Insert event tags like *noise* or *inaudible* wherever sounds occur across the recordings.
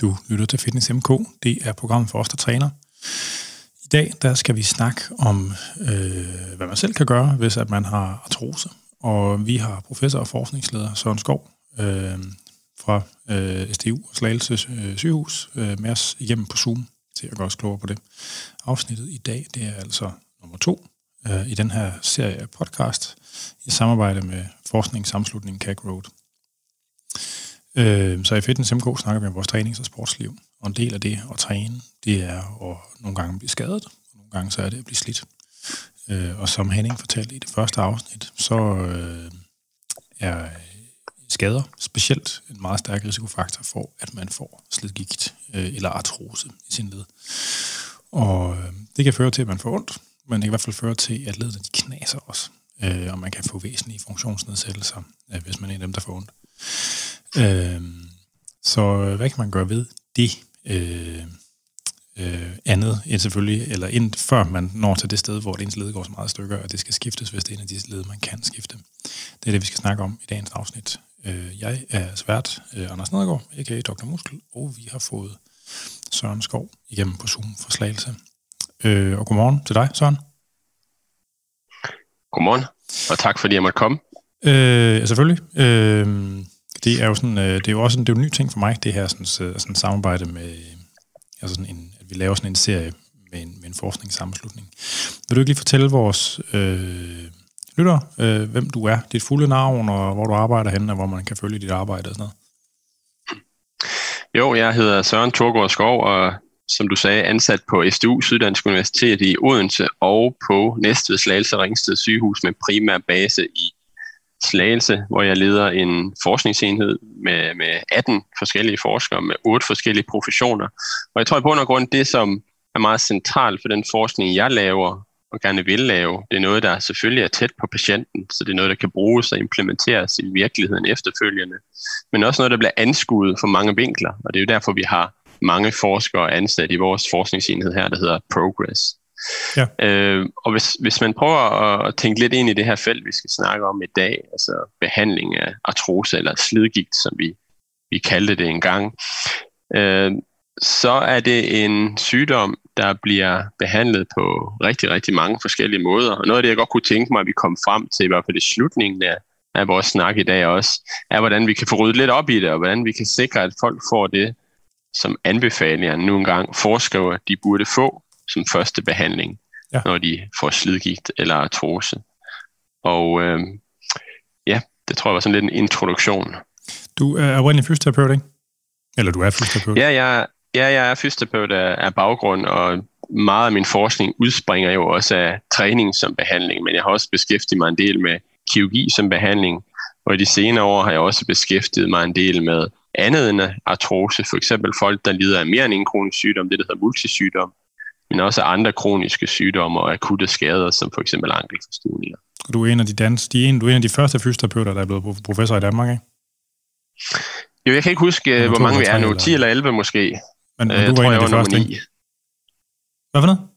Du lytter til Fitness MK. Det er programmet for os, der træner. I dag der skal vi snakke om, øh, hvad man selv kan gøre, hvis at man har artrose. Og vi har professor og forskningsleder Søren Skov øh, fra øh, SDU og Slagelse øh, sygehus øh, med os igennem på Zoom til at gøre os klogere på det. Afsnittet i dag, det er altså nummer to øh, i den her serie af podcast i samarbejde med forskningssamslutningen CAG Road. Øh, så i Fitness MK snakker vi om vores trænings- og sportsliv. Og en del af det at træne, det er at nogle gange blive skadet, og nogle gange så er det at blive slidt. Øh, og som Henning fortalte i det første afsnit, så øh, er skader specielt en meget stærk risikofaktor for, at man får slidgigt øh, eller artrose i sin led. Og øh, det kan føre til, at man får ondt, men det kan i hvert fald føre til, at ledene de knaser også, øh, og man kan få væsentlige funktionsnedsættelser, øh, hvis man er en af dem, der får ondt. Øh, så hvad kan man gøre ved det? Øh, øh, andet end selvfølgelig, eller ind, før man når til det sted, hvor ens led går så meget stykker, og det skal skiftes, hvis det er en af de led, man kan skifte. Det er det, vi skal snakke om i dagens afsnit. Øh, jeg er svært øh, Anders Nedergaard, a.k.a. Dr. Muskel, og vi har fået Søren Skov igennem på Zoom for Slagelse. Øh, og godmorgen til dig, Søren. Godmorgen, og tak fordi jeg måtte komme. Øh, ja, selvfølgelig. Øh, det er jo sådan, øh, det er jo også en, det er jo en ny ting for mig, det her sådan, øh, sådan samarbejde med, øh, altså sådan en, at vi laver sådan en serie med en, med en forskningssammenslutning. Vil du ikke lige fortælle vores øh, lytter, øh, hvem du er, dit fulde navn, og hvor du arbejder henne, og hvor man kan følge dit arbejde og sådan noget? Jo, jeg hedder Søren Thorgård Skov, og som du sagde, ansat på SDU Syddansk Universitet i Odense og på Næstved Slagelse Ringsted sygehus med primær base i Slagelse, hvor jeg leder en forskningsenhed med, med 18 forskellige forskere med otte forskellige professioner. Og jeg tror i bund og grund, det som er meget centralt for den forskning, jeg laver og gerne vil lave, det er noget, der selvfølgelig er tæt på patienten, så det er noget, der kan bruges og implementeres i virkeligheden efterfølgende. Men også noget, der bliver anskuet fra mange vinkler, og det er jo derfor, vi har mange forskere ansat i vores forskningsenhed her, der hedder Progress. Ja. Øh, og hvis, hvis man prøver at tænke lidt ind i det her felt, vi skal snakke om i dag, altså behandling af artrose eller slidgigt, som vi, vi kaldte det engang, øh, så er det en sygdom, der bliver behandlet på rigtig, rigtig mange forskellige måder. Og noget af det, jeg godt kunne tænke mig, at vi kom frem til, i hvert fald i slutningen af, af vores snak i dag også, er, hvordan vi kan få ryddet lidt op i det, og hvordan vi kan sikre, at folk får det, som anbefalingerne nu engang foreskriver, de burde få som første behandling, ja. når de får slidgigt eller artrose. Og øh, ja, det tror jeg var sådan lidt en introduktion. Du er oprindelig fysioterapeut, ikke? Eller du er fysioterapeut? Ja, jeg, ja, jeg er fysioterapeut af, af baggrund, og meget af min forskning udspringer jo også af træning som behandling, men jeg har også beskæftiget mig en del med kirurgi som behandling, og i de senere år har jeg også beskæftiget mig en del med andet end artrose, for eksempel folk, der lider af mere end en kronisk sygdom, det der hedder multisygdom, men også andre kroniske sygdomme og akutte skader, som for eksempel ankelforstuvninger. Du er en af de, dans, de en, du er en af de første fysioterapeuter, der er blevet professor i Danmark, ikke? Jo, jeg kan ikke huske, hvor mange vi er nu. 10 eller 11 måske. Men, men du var tror, en af de første, ikke? Hvad for noget?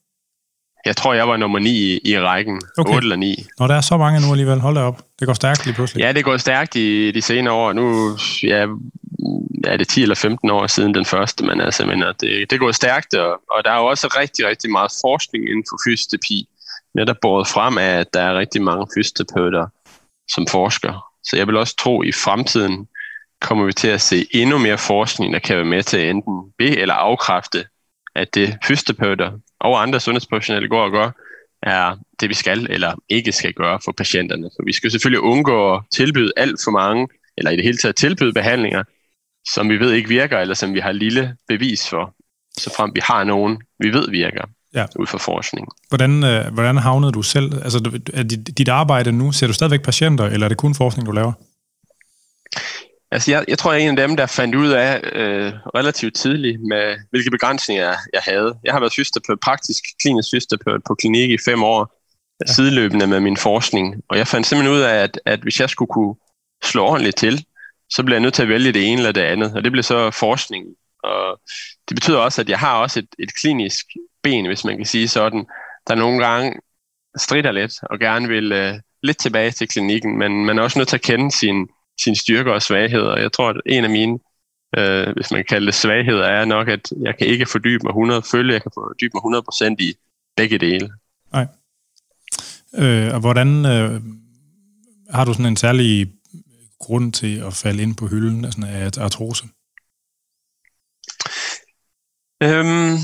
Jeg tror, jeg var nummer 9 i, i rækken. Okay. 8 eller 9. Når der er så mange nu alligevel, hold da op. Det går stærkt lige pludselig. Ja, det går stærkt i de senere år. Nu ja, er det 10 eller 15 år siden den første, men altså, men det, det går stærkt, og, og der er jo også rigtig, rigtig meget forskning inden for fysioterapi, netop båret frem af, at der er rigtig mange fysioterapeuter, som forsker. Så jeg vil også tro, at i fremtiden kommer vi til at se endnu mere forskning, der kan være med til at enten be- eller afkræfte, at det fysioterapeuter og andre sundhedsprofessionelle går og gør, er det, vi skal eller ikke skal gøre for patienterne. For vi skal selvfølgelig undgå at tilbyde alt for mange, eller i det hele taget tilbyde behandlinger, som vi ved ikke virker, eller som vi har lille bevis for, så frem vi har nogen, vi ved virker ja. ud fra forskning. Hvordan, øh, hvordan havnede du selv? Altså, er dit, dit arbejde nu, ser du stadigvæk patienter, eller er det kun forskning, du laver? Altså, jeg, jeg tror, jeg er en af dem, der fandt ud af øh, relativt tidligt, med hvilke begrænsninger jeg havde. Jeg har været fysioterapeut, praktisk klinisk fysioterapeut på klinik i fem år, ja. sideløbende med min forskning. Og jeg fandt simpelthen ud af, at, at hvis jeg skulle kunne slå ordentligt til, så bliver jeg nødt til at vælge det ene eller det andet. Og det bliver så forskning. Og det betyder også, at jeg har også et, et klinisk ben, hvis man kan sige sådan, der nogle gange strider lidt og gerne vil øh, lidt tilbage til klinikken, men man er også nødt til at kende sin, sin styrker og svagheder. Jeg tror, at en af mine øh, hvis man kan kalde det svaghed, er nok, at jeg kan ikke fordybe mig 100, følge, jeg kan fordybe mig 100% i begge dele. Nej. Øh, og hvordan øh, har du sådan en særlig grund til at falde ind på hylden af, sådan af artrose? Øhm,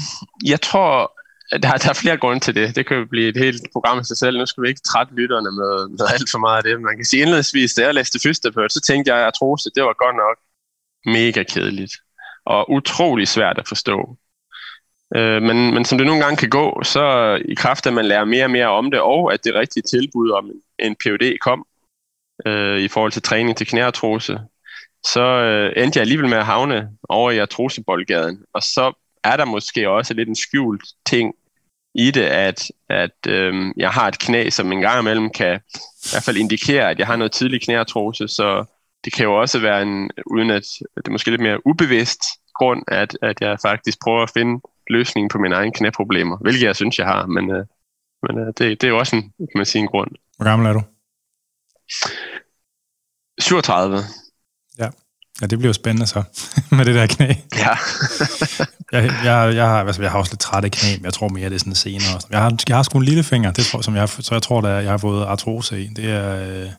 jeg tror, der, der er flere grunde til det. Det kan jo blive et helt program i sig selv. Nu skal vi ikke trætte lytterne med, med alt for meget af det. Man kan sige indledningsvis, da jeg læste fysioterapeut, så tænkte jeg, at artrose, det var godt nok mega kedeligt. Og utrolig svært at forstå. Øh, men, men som det nogle gange kan gå, så i kraft af, at man lærer mere og mere om det, og at det rigtige tilbud om en, en PUD kom øh, i forhold til træning til knæartrose, så øh, endte jeg alligevel med at havne over i artroseboldgaden. Og så er der måske også lidt en skjult ting i det, at, at øh, jeg har et knæ, som en gang imellem kan i hvert fald indikere, at jeg har noget tidlig knæartrose, så det kan jo også være en, uden at det er måske lidt mere ubevidst grund, at, at jeg faktisk prøver at finde løsningen på mine egne knæproblemer, hvilket jeg synes, jeg har, men, øh, men øh, det, det er jo også en, kan man sige, en grund. Hvor gammel er du? 37. Ja. Ja, det bliver jo spændende så, *laughs* med det der knæ. Ja. *laughs* jeg, jeg, jeg, har, altså, jeg har også lidt trætte knæ, men jeg tror mere, det er sådan senere. Jeg har, jeg har sgu en lille finger, det tror, som jeg, så jeg tror, at jeg har fået artrose i. Det er, øh,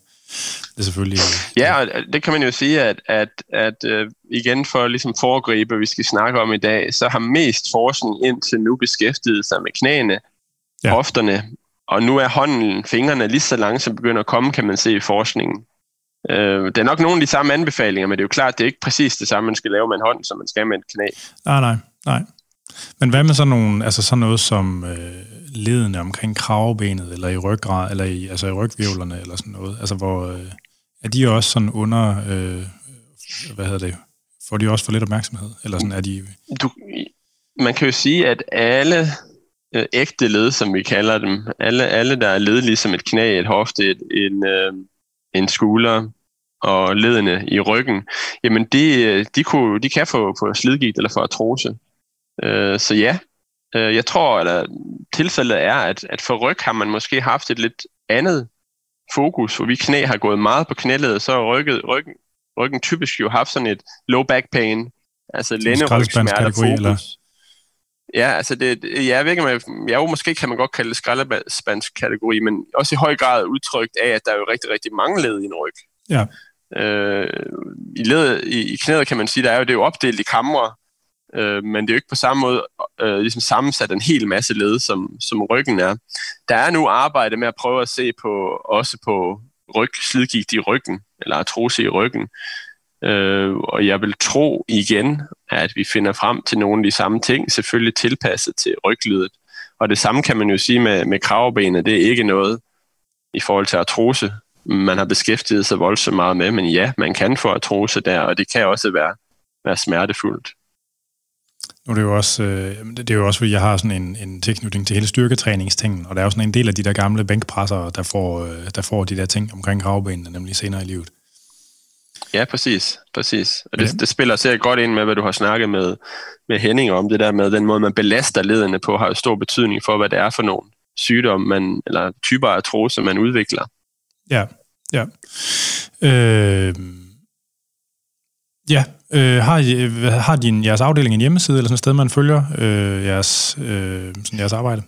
det er selvfølgelig... Ja, og det kan man jo sige, at, at, at uh, igen for ligesom foregribe, vi skal snakke om i dag, så har mest forskning indtil nu beskæftiget sig med knæene, ja. hofterne, og nu er hånden, fingrene lige så langsomt begynder at komme, kan man se i forskningen. Øh, det er nok nogle af de samme anbefalinger, men det er jo klart, det er ikke præcis det samme, man skal lave med en hånd, som man skal med et knæ. Nej, nej, nej. Men hvad med sådan, nogle, altså sådan noget som øh, ledene omkring kravbenet, eller i ryggrad, eller i, altså i rygvivlerne, eller sådan noget? Altså, hvor øh, er de også sådan under, øh, hvad hedder det, får de også for lidt opmærksomhed? Eller sådan er de... Du, man kan jo sige, at alle øh, ægte led, som vi kalder dem, alle, alle der er led ligesom et knæ, et hofte, et, en, øh, en skulder og ledene i ryggen, jamen de, de, kunne, de kan få, få slidgigt eller få artrose. Øh, så ja, øh, jeg tror, at tilfældet er, at, at for ryg har man måske haft et lidt andet fokus, hvor vi knæ har gået meget på knæledet, så har ryggen, ryggen, ryggen typisk jo haft sådan et low back pain, altså lænderygsmerte fokus. Eller? Ja, altså det, jeg ved ikke, jeg, jo, måske kan man godt kalde det skraldespandskategori, men også i høj grad udtrykt af, at der er jo rigtig, rigtig mange led i en ryg. Ja. Øh, i, led, i, I knæet kan man sige, der er jo, det er jo opdelt i kamre, øh, men det er jo ikke på samme måde øh, ligesom sammensat en hel masse led, som, som ryggen er. Der er nu arbejde med at prøve at se på også på ryg, slidgigt i ryggen, eller artrose i ryggen, Øh, og jeg vil tro igen, at vi finder frem til nogle af de samme ting, selvfølgelig tilpasset til ryglydet. Og det samme kan man jo sige med, med kravbenet. Det er ikke noget i forhold til artrose, man har beskæftiget sig voldsomt meget med, men ja, man kan få artrose der, og det kan også være, være smertefuldt. Nu er det jo også, øh, det er jo også, fordi jeg har sådan en, en tilknytning til hele styrketræningstingen, og der er jo sådan en del af de der gamle bænkpresser, der får, øh, der får de der ting omkring kravbenene, nemlig senere i livet. Ja, præcis. præcis. Og det, ja. det spiller sikkert godt ind med, hvad du har snakket med, med Henning om. Det der med, den måde, man belaster ledene på, har jo stor betydning for, hvad det er for nogle sygdomme, man, eller typer af artrose, man udvikler. Ja, ja. Øh, ja, øh, har, I, har din, jeres afdeling en hjemmeside, eller sådan et sted, man følger øh, jeres, øh, sådan jeres arbejde?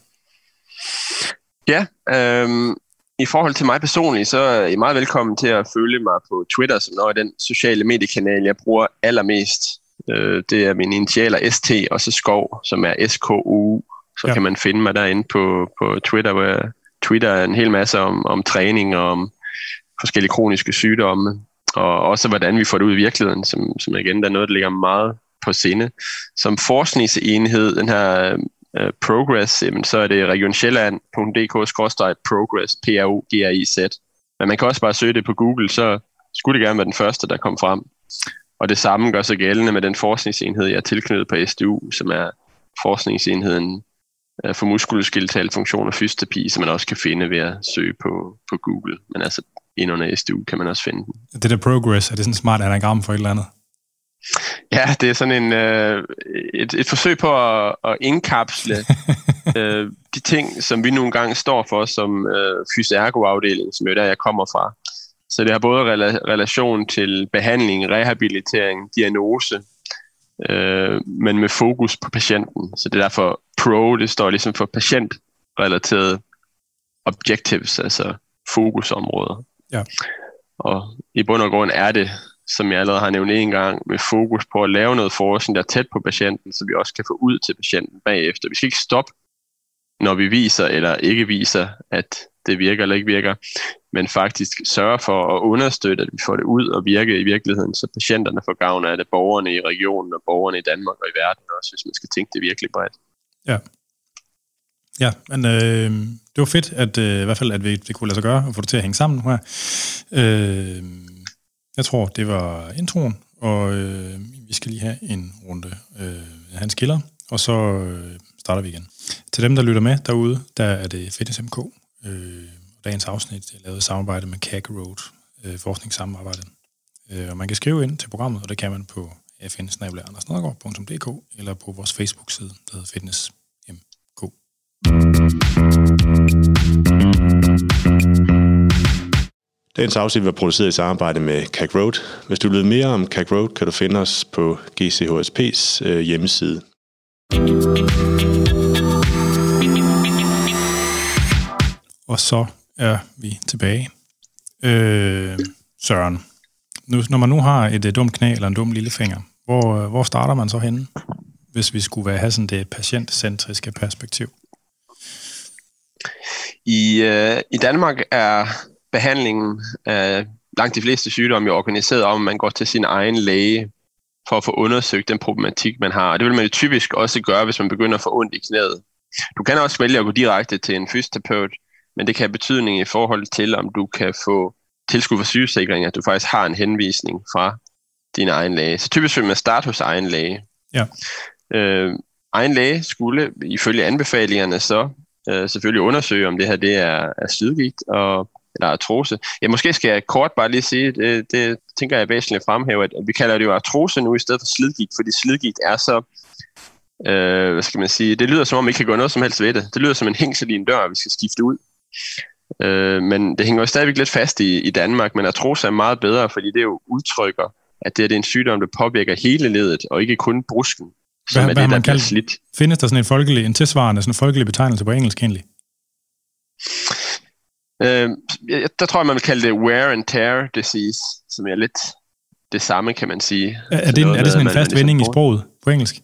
Ja, øh, i forhold til mig personligt, så er I meget velkommen til at følge mig på Twitter, som er den sociale mediekanal, jeg bruger allermest. Øh, det er min initialer ST, og så Skov, som er SKU. Så ja. kan man finde mig derinde på, på Twitter, hvor jeg tweeter en hel masse om, om træning og om forskellige kroniske sygdomme, og også hvordan vi får det ud i virkeligheden, som, som igen der er noget, der ligger meget på sinde. Som forskningsenhed, den her Øh, Progress, jamen, så er det regionsjælland.dk-progress, P-R-O-G-R-I-Z. Men man kan også bare søge det på Google, så skulle det gerne være den første, der kom frem. Og det samme gør sig gældende med den forskningsenhed, jeg er tilknyttet på SDU, som er forskningsenheden øh, for muskuloskeletal funktion og fysioterapi, som man også kan finde ved at søge på, på Google. Men altså, ind under SDU kan man også finde den. Det der Progress, er det sådan et smart anagram for et eller andet? Ja, det er sådan en, øh, et, et forsøg på at, at indkapsle *laughs* øh, de ting, som vi nogle gange står for som øh, fysergo-afdeling, som er der, jeg kommer fra. Så det har både rela- relation til behandling, rehabilitering, diagnose, øh, men med fokus på patienten. Så det er derfor PRO, det står ligesom for patientrelaterede objectives, altså fokusområder. Ja. Og i bund og grund er det, som jeg allerede har nævnt en gang, med fokus på at lave noget forskning, der er tæt på patienten, så vi også kan få ud til patienten bagefter. Vi skal ikke stoppe, når vi viser eller ikke viser, at det virker eller ikke virker, men faktisk sørge for at understøtte, at vi får det ud og virke i virkeligheden, så patienterne får gavn af det, borgerne i regionen og borgerne i Danmark og i verden også, hvis man skal tænke det virkelig bredt. Ja. Ja, men øh, det var fedt, at øh, i hvert fald, at vi, det kunne lade sig gøre, og få det til at hænge sammen her. Øh, jeg tror, det var introen, og øh, vi skal lige have en runde øh, hans skiller, og så øh, starter vi igen. Til dem, der lytter med derude, der er det Fitness MK. Øh, dagens afsnit er lavet i samarbejde med CAG Road, øh, forskningssamarbejde. Øh, og man kan skrive ind til programmet, og det kan man på fn eller på vores Facebook-side, der hedder Fitness MK. Dagens afsnit var produceret i samarbejde med CAC Road. Hvis du vil mere om CAC Road, kan du finde os på GCHSP's øh, hjemmeside. Og så er vi tilbage. Øh, Søren, nu, når man nu har et, et dumt knæ eller en dum lillefinger, hvor, hvor starter man så henne, hvis vi skulle være, have sådan det patientcentriske perspektiv? I, øh, I Danmark er behandlingen af langt de fleste sygdomme jo organiseret om, at man går til sin egen læge for at få undersøgt den problematik, man har. Og det vil man jo typisk også gøre, hvis man begynder at få ondt i knæet. Du kan også vælge at gå direkte til en fysioterapeut, men det kan have betydning i forhold til, om du kan få tilskud for sygesikring, at du faktisk har en henvisning fra din egen læge. Så typisk vil man starte hos egen læge. Ja. Øh, egen læge skulle ifølge anbefalingerne så øh, selvfølgelig undersøge, om det her det er, er slidgigt og artrose. Ja, måske skal jeg kort bare lige sige, det, det tænker jeg væsentligt at fremhæve, at vi kalder det jo artrose nu i stedet for slidgigt, fordi slidgigt er så, øh, hvad skal man sige, det lyder som om, vi ikke kan gøre noget som helst ved det. Det lyder som en hængsel i en dør, vi skal skifte ud. Øh, men det hænger jo stadigvæk lidt fast i, i Danmark, men artrose er meget bedre, fordi det jo udtrykker, at det er en sygdom, der påvirker hele ledet, og ikke kun brusken, som hvad, er hvad det, der bliver slidt. Findes der sådan en, folkelig, en tilsvarende sådan en folkelig betegnelse på engelsk egentlig? Øh, der tror jeg, man vil kalde det wear and tear disease, som er lidt det samme, kan man sige. Er, er, det, er det sådan en fast vending i sproget på engelsk?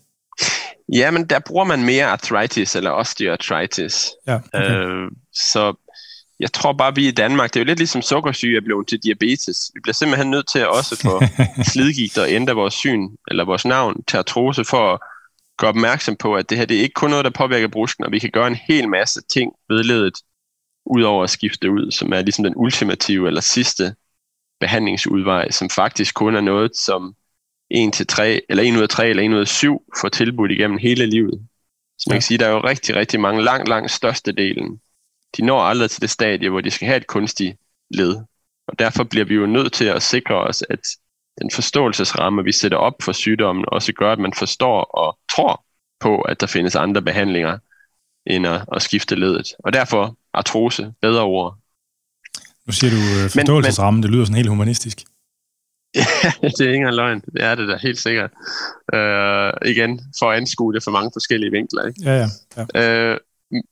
Ja, men der bruger man mere arthritis eller osteoarthritis. Ja, okay. øh, så jeg tror bare, vi i Danmark, det er jo lidt ligesom sukkersyge er blevet til diabetes. Vi bliver simpelthen nødt til at også få *laughs* slidgigt og ændre vores syn, eller vores navn til artrose, for at gøre opmærksom på, at det her det er ikke kun noget, der påvirker brusken, og vi kan gøre en hel masse ting ved ledet, udover at skifte ud, som er ligesom den ultimative eller sidste behandlingsudvej, som faktisk kun er noget, som 1 til 3, eller 1 ud af 3 eller 1 ud af 7 får tilbudt igennem hele livet. Så man Ja. kan sige, der er jo rigtig, rigtig mange, langt, langt størstedelen, de når aldrig til det stadie, hvor de skal have et kunstigt led. Og derfor bliver vi jo nødt til at sikre os, at den forståelsesramme, vi sætter op for sygdommen, også gør, at man forstår og tror på, at der findes andre behandlinger, end at, at skifte ledet. Og derfor artrose, bedre ord. Nu siger du øh, forståelsesramme, det lyder sådan helt humanistisk. *laughs* det er engang løgn. Det er det da helt sikkert. Øh, igen, for at anskue det for mange forskellige vinkler. Ikke? Ja, ja. ja. Øh,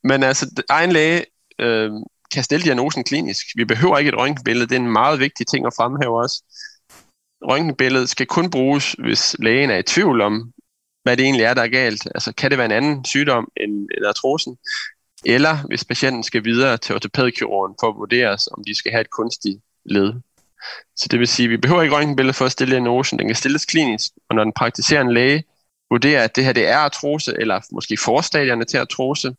men altså, egen læge øh, kan stille diagnosen klinisk. Vi behøver ikke et røntgenbillede. Det er en meget vigtig ting at fremhæve også. Røntgenbilledet skal kun bruges, hvis lægen er i tvivl om, hvad det egentlig er, der er galt. Altså, kan det være en anden sygdom end, end artrosen? Eller hvis patienten skal videre til ortopædkirurgen for at vurderes, om de skal have et kunstigt led. Så det vil sige, at vi behøver ikke røntgenbillede for at stille diagnosen. Den kan stilles klinisk, og når den praktiserende læge vurderer, at det her det er artrose, eller måske forstadierne til artrose,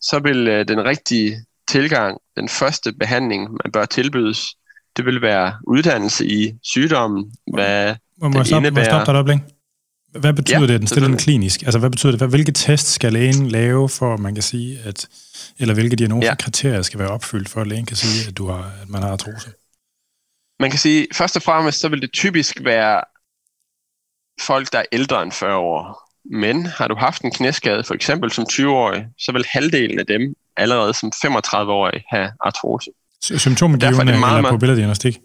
så vil øh, den rigtige tilgang, den første behandling, man bør tilbydes, det vil være uddannelse i sygdommen, hvad Må, må, det jeg stoppe, må indebærer- stoppe dig et øjeblik? Hvad betyder Ja, det, at den stiller den klinisk? Altså, hvad betyder det? Hvad, hvilke test skal lægen lave, for at man kan sige, at, eller hvilke diagnosekriterier ja. skal være opfyldt, for at lægen kan sige, at, du har, at man har artrose? man kan sige, først og fremmest, så vil det typisk være folk, der er ældre end 40 år. Men har du haft en knæskade, for eksempel som 20-årig, så vil halvdelen af dem allerede som 35-årige have artrose. Sy- Symptomgivende Derfor er det meget, eller på billeddiagnostik?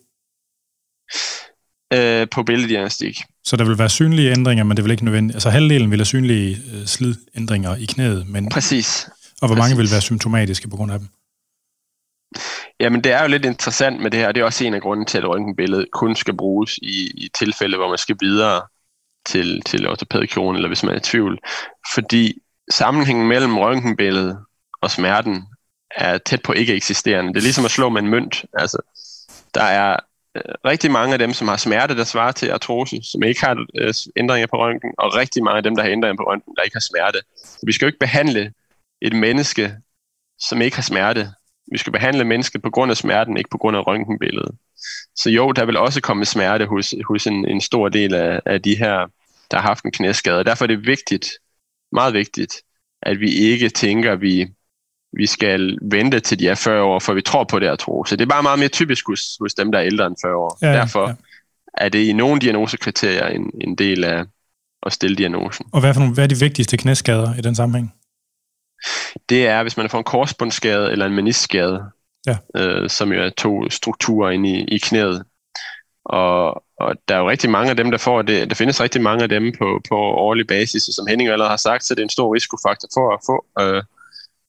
Øh, på billeddiagnostik. Så der vil være synlige ændringer, men det vil ikke nødvendigt. Altså halvdelen vil have synlige øh, slidændringer i knæet, men... Præcis. Og hvor mange vil være symptomatiske på grund af dem? Jamen, det er jo lidt interessant med det her, og det er også en af grunden til, at røntgenbilledet kun skal bruges i, i tilfælde, hvor man skal videre til, til ortopædkronen, eller hvis man er i tvivl. Fordi sammenhængen mellem røntgenbilledet og smerten er tæt på ikke eksisterende. Det er ligesom at slå med en mønt. Altså, der er Øh, rigtig mange af dem, som har smerte, der svarer til artrose, som ikke har øh, ændringer på røntgen, og rigtig mange af dem, der har ændringer på røntgen, der ikke har smerte. Så vi skal jo ikke behandle et menneske, som ikke har smerte. Vi skal behandle mennesket på grund af smerten, ikke på grund af røntgenbilledet. Så jo, der vil også komme smerte hos, hos en, en stor del af, af de her, der har haft en knæskade. Derfor er det vigtigt, meget vigtigt, at vi ikke tænker, at vi, vi skal vente til de er 40 år, for vi tror på det at tro. Så det er bare meget mere typisk hos, hos dem, der er ældre end 40 år. Ja, Derfor ja. er det i nogle diagnosekriterier en, en del af at stille diagnosen. Og hvad, for nogle, hvad er de vigtigste knæskader i den sammenhæng? Det er, hvis man får en korsbundsskade eller en meniskskade, ja. øh, som jo er to strukturer inde i, i knæet. Og, og der er jo rigtig mange af dem, der får det. Der findes rigtig mange af dem på, på årlig basis, og som Henning allerede har sagt, så det er en stor risikofaktor for at få øh,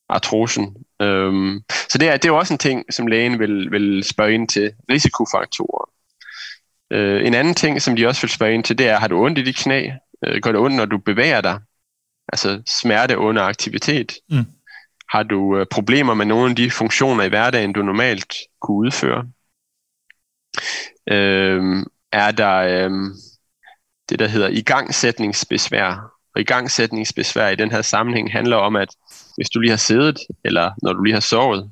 artrosen. Øhm, så det er, det er jo også en ting, som lægen vil, vil spørge ind til, risikofaktorer. Øh, en anden ting, som de også vil spørge ind til, det er, har du ondt i dit knæ? Øh, gør det ondt, når du bevæger dig? Altså smerte under aktivitet. Mm. Har du øh, problemer med nogle af de funktioner i hverdagen, du normalt kunne udføre? Øh, er der øh, det, der hedder igangsætningsbesvær? Og igangsætningsbesvær i den her sammenhæng handler om, at hvis du lige har siddet, eller når du lige har sovet,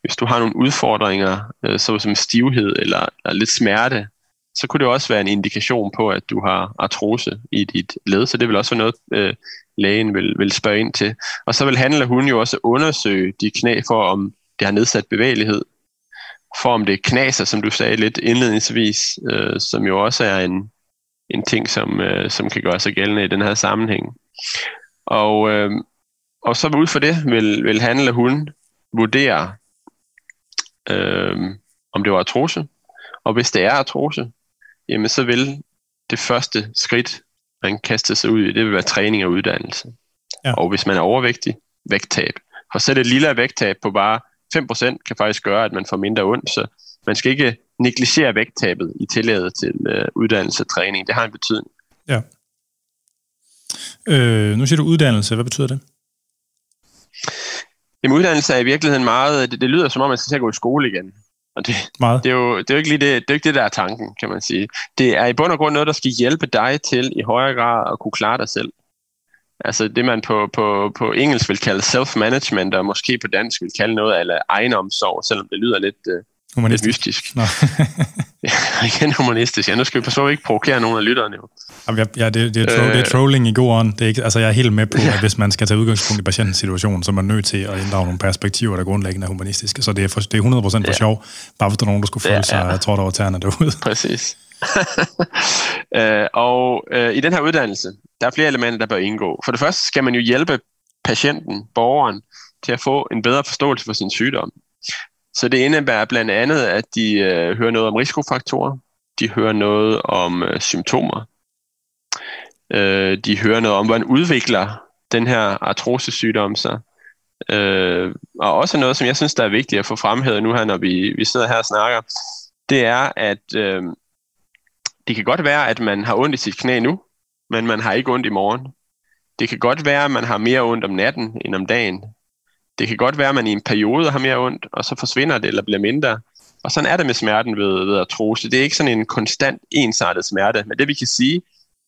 hvis du har nogle udfordringer, øh, såsom stivhed eller, eller lidt smerte, så kunne det også være en indikation på, at du har artrose i dit led, så det vil også være noget, øh, lægen vil, vil spørge ind til. Og så vil han eller hun jo også undersøge de knæ for, om det har nedsat bevægelighed, for om det knaser, som du sagde lidt indledningsvis, øh, som jo også er en, en ting, som, øh, som kan gøre sig gældende i den her sammenhæng. Og, øh, og så ud for det vil, vil han eller hun vurdere, øh, om det var artrose. Og hvis det er artrose, jamen så vil det første skridt, man kaster sig ud i, det vil være træning og uddannelse. Ja. Og hvis man er overvægtig, vægttab. For selv et lille vægttab på bare 5% kan faktisk gøre, at man får mindre ondt, så man skal ikke negligere vægttabet i tilladet til øh, uddannelse og træning. Det har en betydning. Ja. Øh, nu siger du uddannelse. Hvad betyder det? Jamen uddannelse er i virkeligheden meget, det, det lyder som om, man skal til at gå i skole igen. Og det, meget. det, er jo, det er jo ikke lige det, det, er ikke det, der er tanken, kan man sige. Det er i bund og grund noget, der skal hjælpe dig til i højere grad at kunne klare dig selv. Altså det, man på, på, på engelsk vil kalde self-management, og måske på dansk vil kalde noget af egenomsorg, selvom det lyder lidt, uh, lidt mystisk. *laughs* *laughs* Igen humanistisk. Ja, nu skal vi så ikke provokere nogen af lytterne. Jo. Ja, det, det, er tro, øh, det er trolling i god ånd. Det er ikke, altså, jeg er helt med på, ja. *laughs* at hvis man skal tage udgangspunkt i patientens situation, så er man nødt til at inddrage nogle perspektiver, der grundlæggende er humanistiske. Så det er, for, det er 100% for ja. sjov, bare hvis der er nogen, der skulle føle ja, sig ja. trådt over tæerne derude. *laughs* Præcis. øh, og øh, i den her uddannelse, der er flere elementer, der bør indgå. For det første skal man jo hjælpe patienten, borgeren, til at få en bedre forståelse for sin sygdom. Så det indebærer blandt andet, at de øh, hører noget om risikofaktorer, de hører noget om øh, symptomer, øh, de hører noget om, hvordan udvikler den her artrosesygdom sig, øh, og også noget, som jeg synes, der er vigtigt at få fremhævet nu her, når vi, vi sidder her og snakker, det er, at øh, det kan godt være, at man har ondt i sit knæ nu, men man har ikke ondt i morgen. Det kan godt være, at man har mere ondt om natten end om dagen. Det kan godt være, at man i en periode har mere ondt, og så forsvinder det eller bliver mindre. Og sådan er det med smerten ved, ved artrose. Det er ikke sådan en konstant ensartet smerte, men det vi kan sige,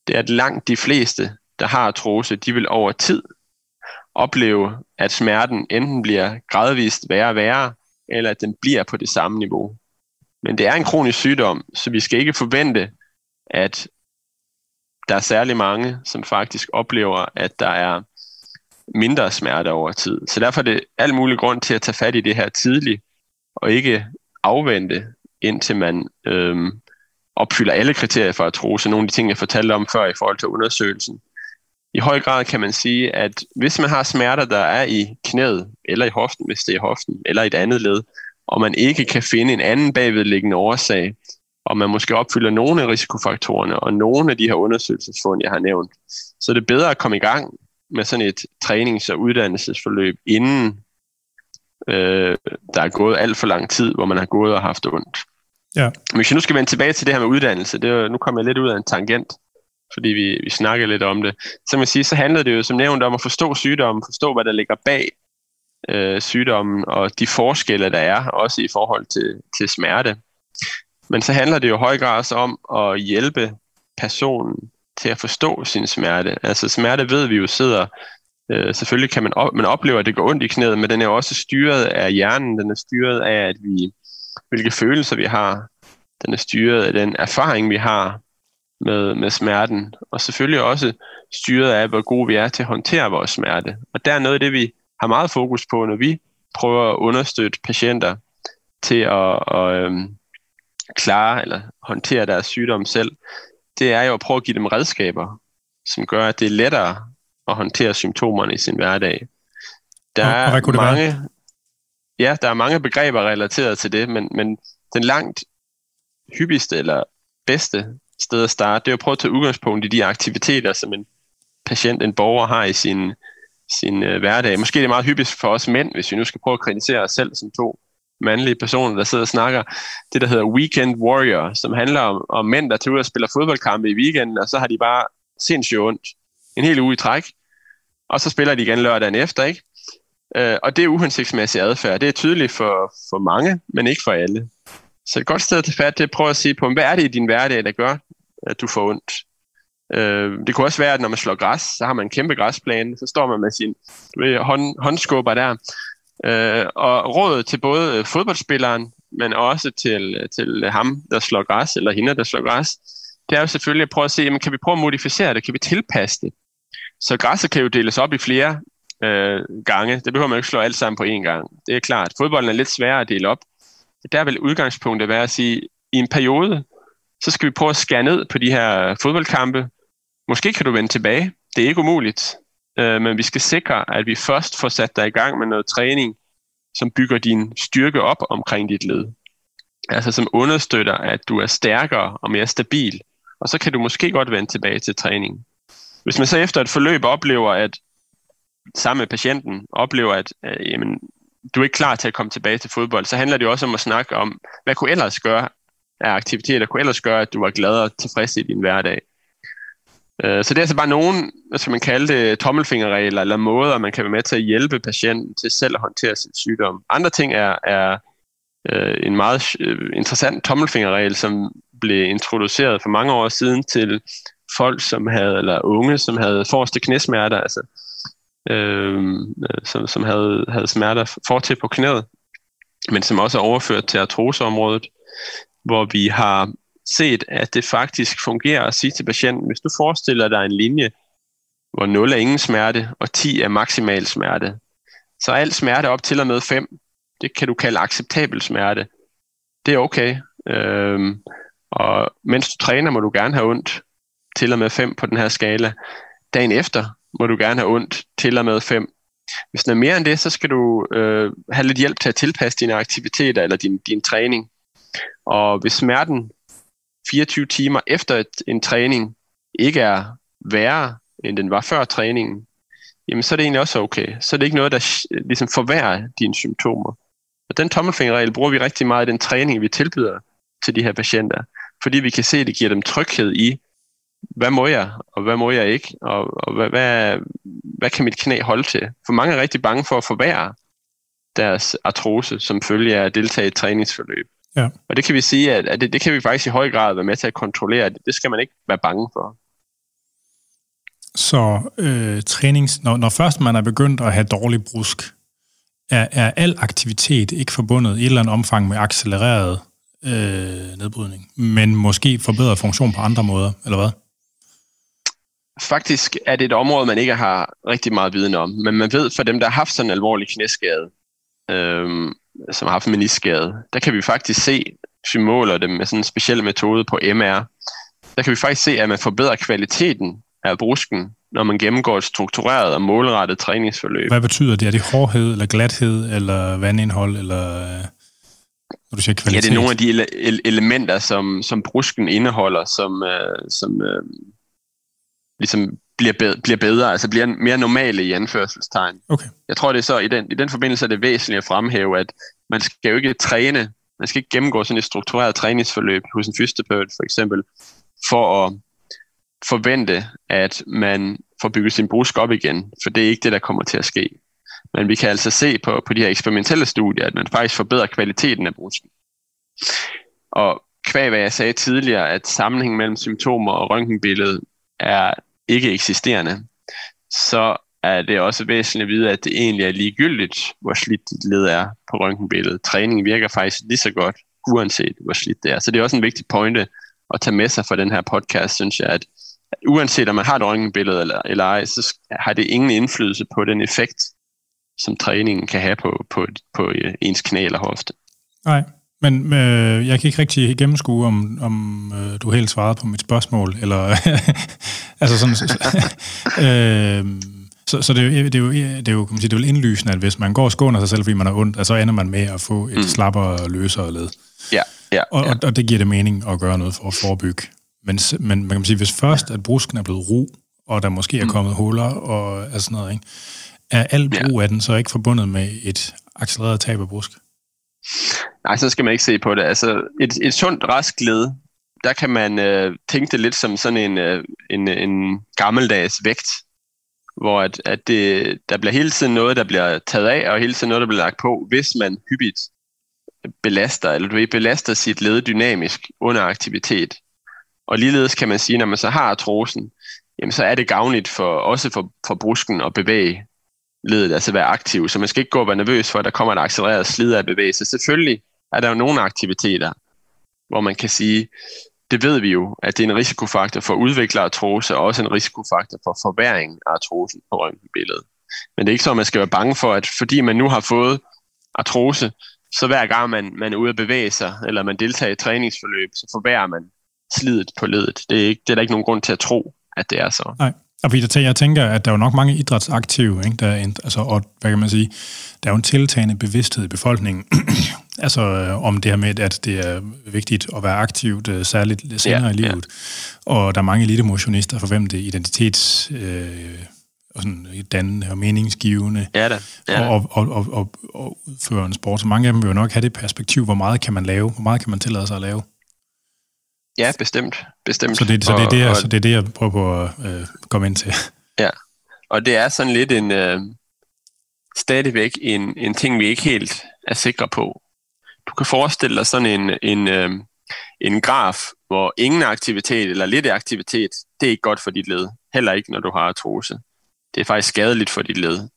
det er, at langt de fleste, der har artrose, de vil over tid opleve, at smerten enten bliver gradvist værre og værre, eller at den bliver på det samme niveau. Men det er en kronisk sygdom, så vi skal ikke forvente, at der er særlig mange, som faktisk oplever, at der er mindre smerte over tid. Så derfor er det al mulig grund til at tage fat i det her tidligt, og ikke afvente, indtil man øhm, opfylder alle kriterier for artrose. Nogle af de ting, jeg fortalte om før i forhold til undersøgelsen. I høj grad kan man sige, at hvis man har smerter, der er i knæet, eller i hoften, hvis det er hoften, eller i et andet led, og man ikke kan finde en anden bagvedliggende årsag, og man måske opfylder nogle af risikofaktorerne, og nogle af de her undersøgelsesfund, jeg har nævnt, så er det bedre at komme i gang med sådan et trænings- og uddannelsesforløb, inden øh, der er gået alt for lang tid, hvor man har gået og haft ondt. Ja. Hvis jeg nu skal vende tilbage til det her med uddannelse, det er, nu kommer jeg lidt ud af en tangent, fordi vi, vi snakker lidt om det. Så man sige, så handler det jo som nævnt om at forstå sygdommen, forstå hvad der ligger bag øh, sygdommen og de forskelle, der er, også i forhold til, til smerte. Men så handler det jo i høj grad også om at hjælpe personen til at forstå sin smerte. Altså smerte ved vi jo sidder, øh, selvfølgelig kan man, op, man opleve, at det går ondt i knæet, men den er jo også styret af hjernen, den er styret af, at vi, hvilke følelser vi har, den er styret af den erfaring, vi har med, med smerten, og selvfølgelig også styret af, hvor gode vi er til at håndtere vores smerte. Og der er noget af det, vi har meget fokus på, når vi prøver at understøtte patienter til at, at øhm, klare eller håndtere deres sygdom selv, det er jo at prøve at give dem redskaber, som gør, at det er lettere at håndtere symptomerne i sin hverdag. Der og, og er mange, det være? ja, der er mange begreber relateret til det, men, men den langt hyppigste eller bedste sted at starte, det er at prøve at tage udgangspunkt i de aktiviteter, som en patient, en borger har i sin, sin øh, hverdag. Måske er det meget hyppigt for os mænd, hvis vi nu skal prøve at kritisere os selv som to mandlige personer, der sidder og snakker, det der hedder Weekend Warrior, som handler om, om mænd, der tager ud og spiller fodboldkampe i weekenden, og så har de bare sindssygt ondt en hel uge i træk, og så spiller de igen lørdagen efter, ikke? Øh, og det er uhensigtsmæssig adfærd. Det er tydeligt for, for mange, men ikke for alle. Så et godt sted til fat, det er at prøve at sige på, hvad er det i din hverdag, der gør, at du får ondt? Øh, det kunne også være, at når man slår græs, så har man en kæmpe græsplæne, så står man med sin du ved, hånd, håndskubber der. Øh, og rådet til både øh, fodboldspilleren, men også til, øh, til ham, der slår græs, eller hende, der slår græs, det er jo selvfølgelig at prøve at se, jamen, kan vi prøve at modificere det? Kan vi tilpasse det? Så græsset kan jo deles op i flere øh, gange. Det behøver man ikke slå alt sammen på én gang. Det er klart. Fodbolden er lidt sværere at dele op. Der vil udgangspunktet være at sige, i en periode, så skal vi prøve at skære ned på de her fodboldkampe. Måske kan du vende tilbage. Det er ikke umuligt. Øh, men vi skal sikre, at vi først får sat dig i gang med noget træning, som bygger din styrke op omkring dit led. Altså som understøtter, at du er stærkere og mere stabil. Og så kan du måske godt vende tilbage til træning. Hvis man så efter et forløb oplever, at sammen med patienten oplever, at øh, jamen, du er ikke klar til at komme tilbage til fodbold, så handler det jo også om at snakke om, hvad kunne ellers gøre af aktiviteter, kunne ellers gøre, at du var glad og tilfreds i din hverdag. Øh, så det er altså bare nogle, hvad skal man kalde det, tommelfingerregler eller måder, man kan være med til at hjælpe patienten til selv at håndtere sin sygdom. Andre ting er, er øh, en meget øh, interessant tommelfingerregel, som blev introduceret for mange år siden til folk, som havde, eller unge, som havde forreste knæsmerter, altså øh, som, som havde, havde smerter fortil på knæet, men som også er overført til artroseområdet, hvor vi har set, at det faktisk fungerer at sige til patienten, hvis du forestiller dig en linje, hvor 0 er ingen smerte, og 10 er maksimal smerte, så er al smerte op til og med 5, det kan du kalde acceptabel smerte. Det er okay. Øhm, og mens du træner, må du gerne have ondt til og med 5 på den her skala. Dagen efter må du gerne have ondt til og med 5. Hvis den er mere end det, så skal du øh, have lidt hjælp til at tilpasse dine aktiviteter eller din, din træning. Og hvis smerten 24 timer efter et, en træning ikke er værre, end den var før træningen, jamen så er det egentlig også okay. Så er det ikke noget, der ligesom forværrer dine symptomer. Og den tommelfingerregel bruger vi rigtig meget i den træning, vi tilbyder til de her patienter, fordi vi kan se, at det giver dem tryghed i, hvad må jeg, og hvad må jeg ikke, og, og hvad, hvad, hvad kan mit knæ holde til? For mange er rigtig bange for at forværre deres artrose, som følge af at deltage i et træningsforløb. Ja. Og det kan vi sige, at, at det, det kan vi faktisk i høj grad være med til at kontrollere. Det, skal man ikke være bange for. Så øh, trænings, når, når først man er begyndt at have dårlig brusk, er, er al aktivitet ikke forbundet i et eller andet omfang med accelereret øh, nedbrydning, men måske forbedret funktion på andre måder, eller hvad? Faktisk er det et område, man ikke har rigtig meget viden om, men man ved for dem, der har haft sådan en alvorlig knæskade, øh, som har haft meniskade, der kan vi faktisk se, hvis vi måler dem med sådan en speciel metode på MR, der kan vi faktisk se, at man forbedrer kvaliteten af brusken, når man gennemgår et struktureret og målrettet træningsforløb. Hvad betyder det? Er det hårdhed, eller glathed, eller vandindhold, eller Når du siger kvalitet. Ja, det er nogle af de ele- elementer, som, som brusken indeholder, som, øh, som øh, ligesom bliver, bedre, bliver bedre, altså bliver mere normale i anførselstegn. Okay. Jeg tror, det er så, i den, i den forbindelse er det væsentligt at fremhæve, at man skal jo ikke træne, man skal ikke gennemgå sådan et struktureret træningsforløb hos en fysioterapeut for eksempel, for at forvente, at man får bygget sin brusk op igen, for det er ikke det, der kommer til at ske. Men vi kan altså se på, på de her eksperimentelle studier, at man faktisk forbedrer kvaliteten af brusken. Og kvæg hvad jeg sagde tidligere, at sammenhængen mellem symptomer og røntgenbilledet er ikke eksisterende, så er det også væsentligt at vide, at det egentlig er ligegyldigt, hvor slidt dit led er på røntgenbilledet. Træning virker faktisk lige så godt, uanset hvor slidt det er. Så det er også en vigtig pointe at tage med sig for den her podcast, synes jeg, at uanset om man har et røntgenbillede eller, eller ej, så har det ingen indflydelse på den effekt, som træningen kan have på, på, på øh, ens knæ eller hofte. Nej, men øh, jeg kan ikke rigtig gennemskue, om, om øh, du helt svarede på mit spørgsmål, eller *laughs* altså sådan... *laughs* øh, så, så det, er jo, det, er jo, det er jo, kan man sige, det er jo indlysende, at hvis man går og skåner sig selv, fordi man har ondt, altså, så ender man med at få et mm. slappere og løsere led. Ja, ja, og, ja. Og, og det giver det mening at gøre noget for at forebygge. Men, men man kan sige, hvis først, at brusken er blevet ro, og der måske er kommet mm. huller og altså sådan noget, ikke? er al brug af den så ikke forbundet med et accelereret tab af brusk? Nej, så skal man ikke se på det. Altså, et, et sundt, rask led, der kan man øh, tænke det lidt som sådan en, øh, en, en gammeldags vægt, hvor at, at det, der bliver hele tiden noget, der bliver taget af, og hele tiden noget, der bliver lagt på, hvis man hyppigt belaster, eller du ved, belaster sit led dynamisk under aktivitet. Og ligeledes kan man sige, når man så har artrosen, jamen så er det gavnligt for, også for, for brusken at bevæge ledet, altså være aktiv. Så man skal ikke gå og være nervøs for, at der kommer et accelereret slid af bevægelse. Selvfølgelig er der jo nogle aktiviteter, hvor man kan sige, det ved vi jo, at det er en risikofaktor for at udvikle artrose, og også en risikofaktor for forværing af artrosen på røntgenbilledet. Men det er ikke så, at man skal være bange for, at fordi man nu har fået artrose, så hver gang man, man er ude at bevæge sig, eller man deltager i træningsforløb, så forværrer man slidet på ledet. Det er, ikke, det er der ikke nogen grund til at tro, at det er så. Nej. Og Peter, jeg tænker, at der er jo nok mange idrætsaktive, ikke? Der er, altså, og hvad kan man sige, der er jo en tiltagende bevidsthed i befolkningen, *clears throat* altså om det her med, at det er vigtigt at være aktivt, særligt senere ja, i livet. Ja. Og der er mange elitemotionister, for hvem det er identitets... Øh, og sådan dannende og meningsgivende ja, da. Ja. Og, og, og, og, og udføre en sport. Så mange af dem vil jo nok have det perspektiv, hvor meget kan man lave, hvor meget kan man tillade sig at lave. Ja, bestemt. bestemt. Så det, så det, er, det, og, så det er det, jeg prøver på at øh, komme ind til. Ja, og det er sådan lidt en, øh, stadigvæk en, en ting, vi ikke helt er sikre på. Du kan forestille dig sådan en, en, øh, en graf, hvor ingen aktivitet eller lidt aktivitet, det er ikke godt for dit led. Heller ikke, når du har artrose. Det er faktisk skadeligt for dit led.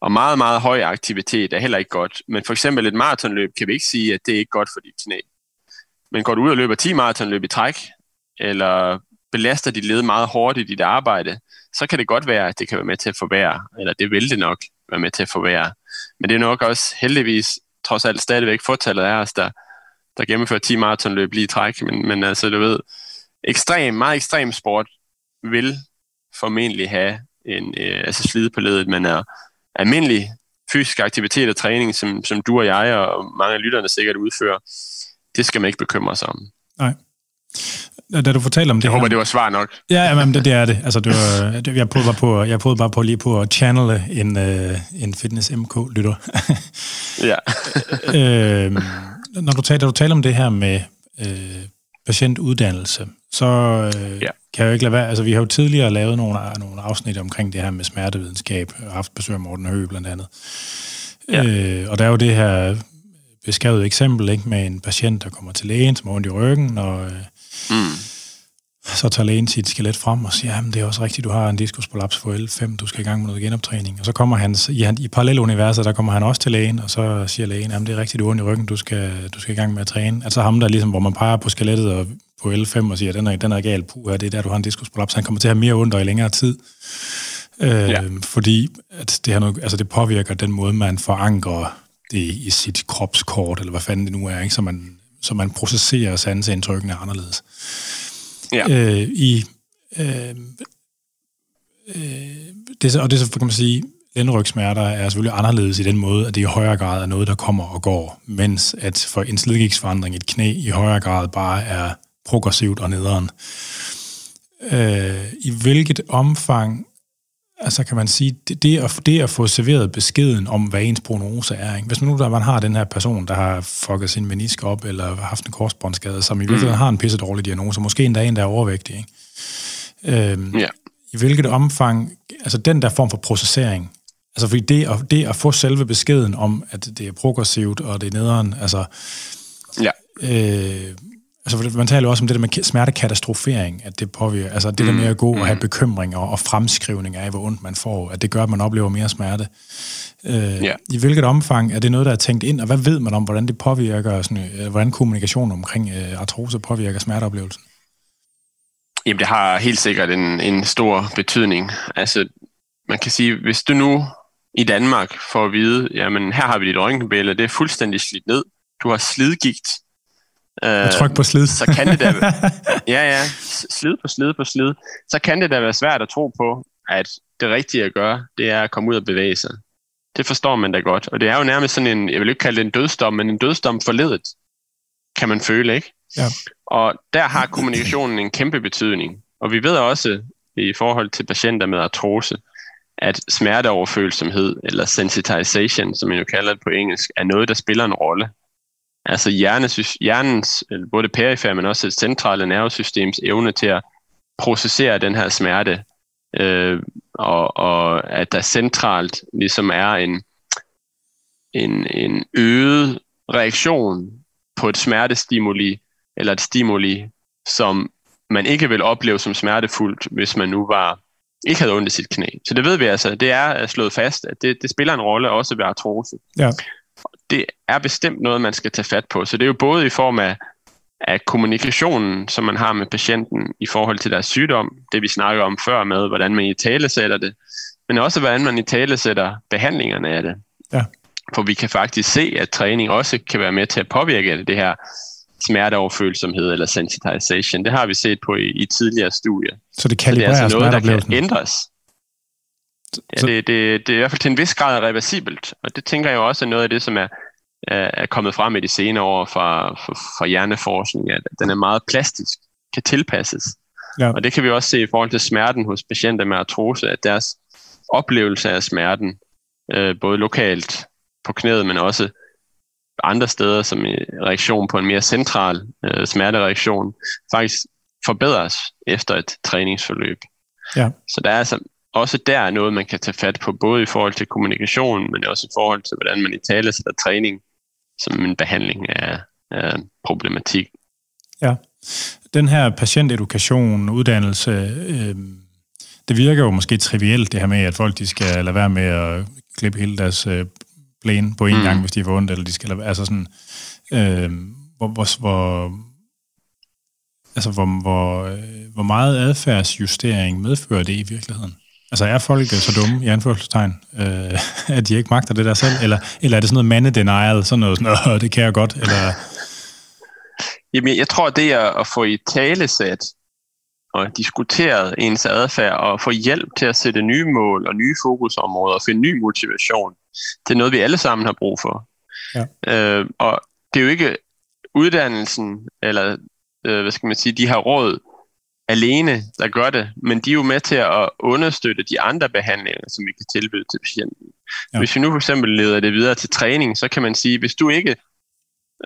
Og meget, meget høj aktivitet er heller ikke godt. Men for eksempel et maratonløb kan vi ikke sige, at det er ikke godt for dit knæ. Men går du ud og løber 10 maratonløb i træk, eller belaster dit led meget hårdt i dit arbejde, så kan det godt være, at det kan være med til at forværre, eller det vil det nok være med til at forværre. Men det er nok også heldigvis trods alt stadigvæk fortallet af os, der, der gennemfører 10 maratonløb lige i træk. Men, men altså, du ved, ekstrem, meget ekstrem sport vil formentlig have en, øh, altså slide på ledet, men er almindelig fysisk aktivitet og træning, som, som du og jeg og mange af lytterne sikkert udfører, det skal man ikke bekymre sig om. Nej. Da du fortalte om det Jeg her, håber, det var svar nok. Ja, men det, det er det. Altså, det var, jeg, prøvede bare på, jeg prøvede bare på lige på at channele en, uh, en Fitness MK-lytter. ja. *laughs* øh, når du taler, du taler om det her med øh, patientuddannelse, så øh, ja. kan jeg jo ikke lade være... Altså, vi har jo tidligere lavet nogle, nogle afsnit omkring det her med smertevidenskab, og haft besøg af Morten Høgh blandt andet. Ja. Øh, og der er jo det her beskrevet eksempel ikke, med en patient, der kommer til lægen, som har ondt i ryggen, og øh, mm. så tager lægen sit skelet frem og siger, at det er også rigtigt, du har en diskusprolaps for L5, du skal i gang med noget genoptræning. Og så kommer han, i, i paralleluniverset, der kommer han også til lægen, og så siger lægen, at det er rigtigt, du har ondt i ryggen, du skal, du skal i gang med at træne. Altså ham der ligesom, hvor man peger på skelettet og på L5 og siger, den er, den er gal, puh, det er der, du har en diskusprolaps. Han kommer til at have mere ondt i længere tid. Øh, ja. Fordi at det, her noget, altså det påvirker den måde, man forankrer det i sit kropskort, eller hvad fanden det nu er, ikke? Så, man, så man processerer sanseindtrykkene anderledes. Ja. Øh, I, øh, øh, det, og det så kan man sige, lændrygsmerter er selvfølgelig anderledes i den måde, at det i højere grad er noget, der kommer og går, mens at for en slidgigtsforandring et knæ i højere grad bare er progressivt og nederen. Øh, I hvilket omfang altså kan man sige, det, det, at, det at få serveret beskeden om, hvad ens prognose er. Ikke? Hvis nu der man har den her person, der har fucket sin menisk op, eller haft en korsbåndsskade, som i mm. virkeligheden har en pisse dårlig diagnose, måske endda en, der er overvægtig. Ikke? Øhm, ja. I hvilket omfang, altså den der form for processering, altså fordi det at, det at få selve beskeden om, at det er progressivt, og det er nederen, altså... Ja. Øh, Altså, man taler jo også om det der med smertekatastrofering, at det påvirker, altså det der med at gå og have mm. bekymringer og fremskrivning af, hvor ondt man får, at det gør, at man oplever mere smerte. Øh, ja. I hvilket omfang er det noget, der er tænkt ind, og hvad ved man om, hvordan det påvirker, sådan, øh, hvordan kommunikation omkring øh, artrose påvirker smerteoplevelsen? Jamen, det har helt sikkert en, en stor betydning. Altså, man kan sige, hvis du nu i Danmark får at vide, jamen her har vi dit røntgenbillede, det er fuldstændig slidt ned, du har slidgigt, Øh, tryk på slid. så kan det da, *laughs* ja, ja, slid på slid på slid. Så kan det da være svært at tro på, at det rigtige at gøre, det er at komme ud og bevæge sig. Det forstår man da godt. Og det er jo nærmest sådan en, jeg vil ikke kalde det en dødsdom, men en dødsdom forledet, kan man føle, ikke? Ja. Og der har kommunikationen en kæmpe betydning. Og vi ved også, i forhold til patienter med artrose, at smerteoverfølsomhed, eller sensitization, som man jo kalder det på engelsk, er noget, der spiller en rolle. Altså hjernes, hjernens, øh, både perifære, men også det centrale nervesystems evne til at processere den her smerte, øh, og, og at der centralt ligesom er en, en, en øget reaktion på et smertestimuli, eller et stimuli, som man ikke vil opleve som smertefuldt, hvis man nu var ikke havde ondt i sit knæ. Så det ved vi altså, det er slået fast, at det, det spiller en rolle også ved artrose. Ja det er bestemt noget, man skal tage fat på. Så det er jo både i form af, af kommunikationen, som man har med patienten i forhold til deres sygdom, det vi snakker om før med, hvordan man i tale sætter det, men også hvordan man i tale sætter behandlingerne af det. Ja. For vi kan faktisk se, at træning også kan være med til at påvirke det her smerteoverfølsomhed eller sensitization. Det har vi set på i, i tidligere studier. Så det kalibrerer Så det er altså noget, der kan ændres. Ja, det, det, det er i hvert fald til en vis grad reversibelt, og det tænker jeg også er noget af det, som er, er kommet frem i de senere år fra, fra, fra hjerneforskning, at den er meget plastisk, kan tilpasses. Ja. Og det kan vi også se i forhold til smerten hos patienter med artrose, at deres oplevelse af smerten, øh, både lokalt på knæet, men også andre steder som en reaktion på en mere central øh, smertereaktion, faktisk forbedres efter et træningsforløb. Ja. Så der er altså også der er noget, man kan tage fat på, både i forhold til kommunikation, men også i forhold til, hvordan man i tale sætter træning som en behandling af, af problematik. Ja, den her patientedukation, uddannelse, øh, det virker jo måske trivielt, det her med, at folk de skal lade være med at klippe hele deres øh, på en mm. gang, hvis de får ondt, eller de skal lade, altså sådan, øh, hvor, hvor, hvor, altså hvor, hvor, øh, hvor meget adfærdsjustering medfører det i virkeligheden? Altså er folk så dumme, i anførselstegn, øh, *laughs* at de ikke magter det der selv? Eller, eller er det sådan noget mande-denial, sådan noget, sådan, det kan jeg godt? Eller... Jamen, jeg tror, det er at få i talesæt og diskuteret ens adfærd og få hjælp til at sætte nye mål og nye fokusområder og finde ny motivation. Det er noget, vi alle sammen har brug for. Ja. Øh, og det er jo ikke uddannelsen, eller øh, hvad skal man sige, de har råd alene, der gør det, men de er jo med til at understøtte de andre behandlinger, som vi kan tilbyde til patienten. Ja. Hvis vi nu for eksempel leder det videre til træning, så kan man sige, hvis du ikke,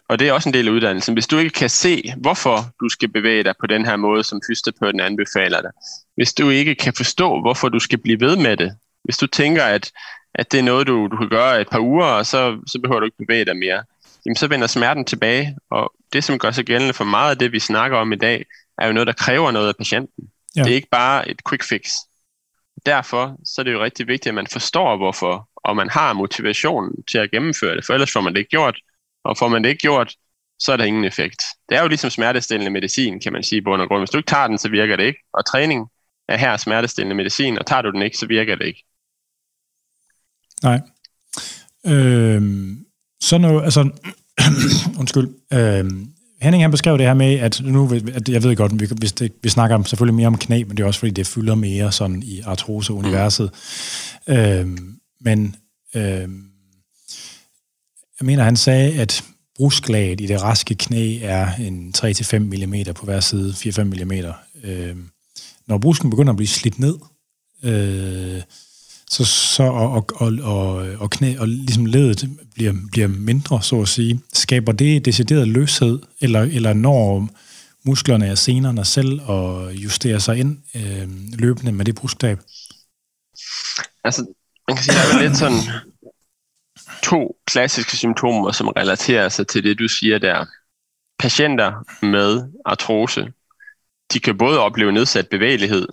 og det er også en del af uddannelsen, hvis du ikke kan se, hvorfor du skal bevæge dig på den her måde, som fysioterapeuten anbefaler dig, hvis du ikke kan forstå, hvorfor du skal blive ved med det, hvis du tænker, at, at det er noget, du, du kan gøre et par uger, og så, så behøver du ikke bevæge dig mere, jamen så vender smerten tilbage, og det, som gør sig gældende for meget af det, vi snakker om i dag, er jo noget, der kræver noget af patienten. Ja. Det er ikke bare et quick fix. Derfor så er det jo rigtig vigtigt, at man forstår, hvorfor, og man har motivationen til at gennemføre det, for ellers får man det ikke gjort, og får man det ikke gjort, så er der ingen effekt. Det er jo ligesom smertestillende medicin, kan man sige i bund og grund. Hvis du ikke tager den, så virker det ikke. Og træning er her smertestillende medicin, og tager du den ikke, så virker det ikke. Nej. Øhm, så noget, altså, *clears throat* undskyld, øhm, Henning han beskrev det her med, at nu, at jeg ved godt, vi, hvis det, vi snakker selvfølgelig mere om knæ, men det er også fordi, det fylder mere sådan i artrose-universet. Mm. Øhm, men øh, jeg mener, han sagde, at brusklaget i det raske knæ er en 3-5 mm på hver side, 4-5 mm. Øh, når brusken begynder at blive slidt ned, øh, så, så og, og, og, og, og, knæ, og ligesom ledet bliver, bliver mindre, så at sige, skaber det decideret løshed, eller, eller når musklerne og senerne selv og justerer sig ind øh, løbende med det brusktab? Altså, man kan sige, der er lidt sådan to klassiske symptomer, som relaterer sig til det, du siger der. Patienter med artrose, de kan både opleve nedsat bevægelighed,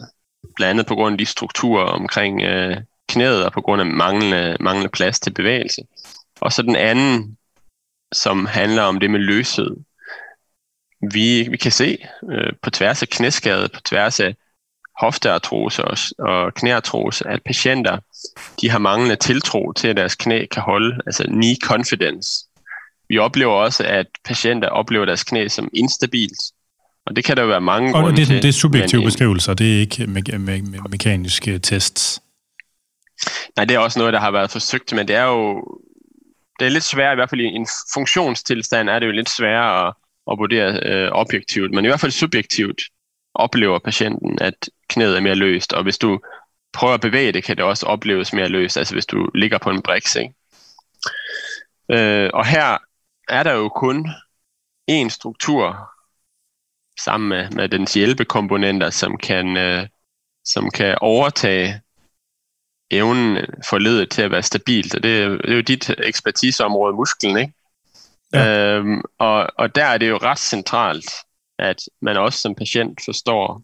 blandt andet på grund af de strukturer omkring øh, knæet og på grund af manglende, manglende plads til bevægelse. Og så den anden, som handler om det med løshed. Vi, vi kan se øh, på tværs af knæskade, på tværs af hofteartrose og, og knæartrose, at patienter de har manglende tiltro til, at deres knæ kan holde, altså knee confidence. Vi oplever også, at patienter oplever deres knæ som instabilt, og det kan der jo være mange og grunde det, til. det er subjektive beskrivelser, det er ikke me- me- me- mekaniske tests. Nej, det er også noget, der har været forsøgt, men det er jo det er lidt svært, i hvert fald i en funktionstilstand er det jo lidt sværere at, at vurdere øh, objektivt, men i hvert fald subjektivt oplever patienten, at knæet er mere løst, og hvis du prøver at bevæge det, kan det også opleves mere løst, altså hvis du ligger på en briks. Ikke? Øh, og her er der jo kun én struktur sammen med, med dens hjælpekomponenter, som kan, øh, som kan overtage evnen for ledet til at være stabilt. Og det, er, det er jo dit ekspertiseområde, musklen, ikke? Ja. Øhm, og, og der er det jo ret centralt, at man også som patient forstår,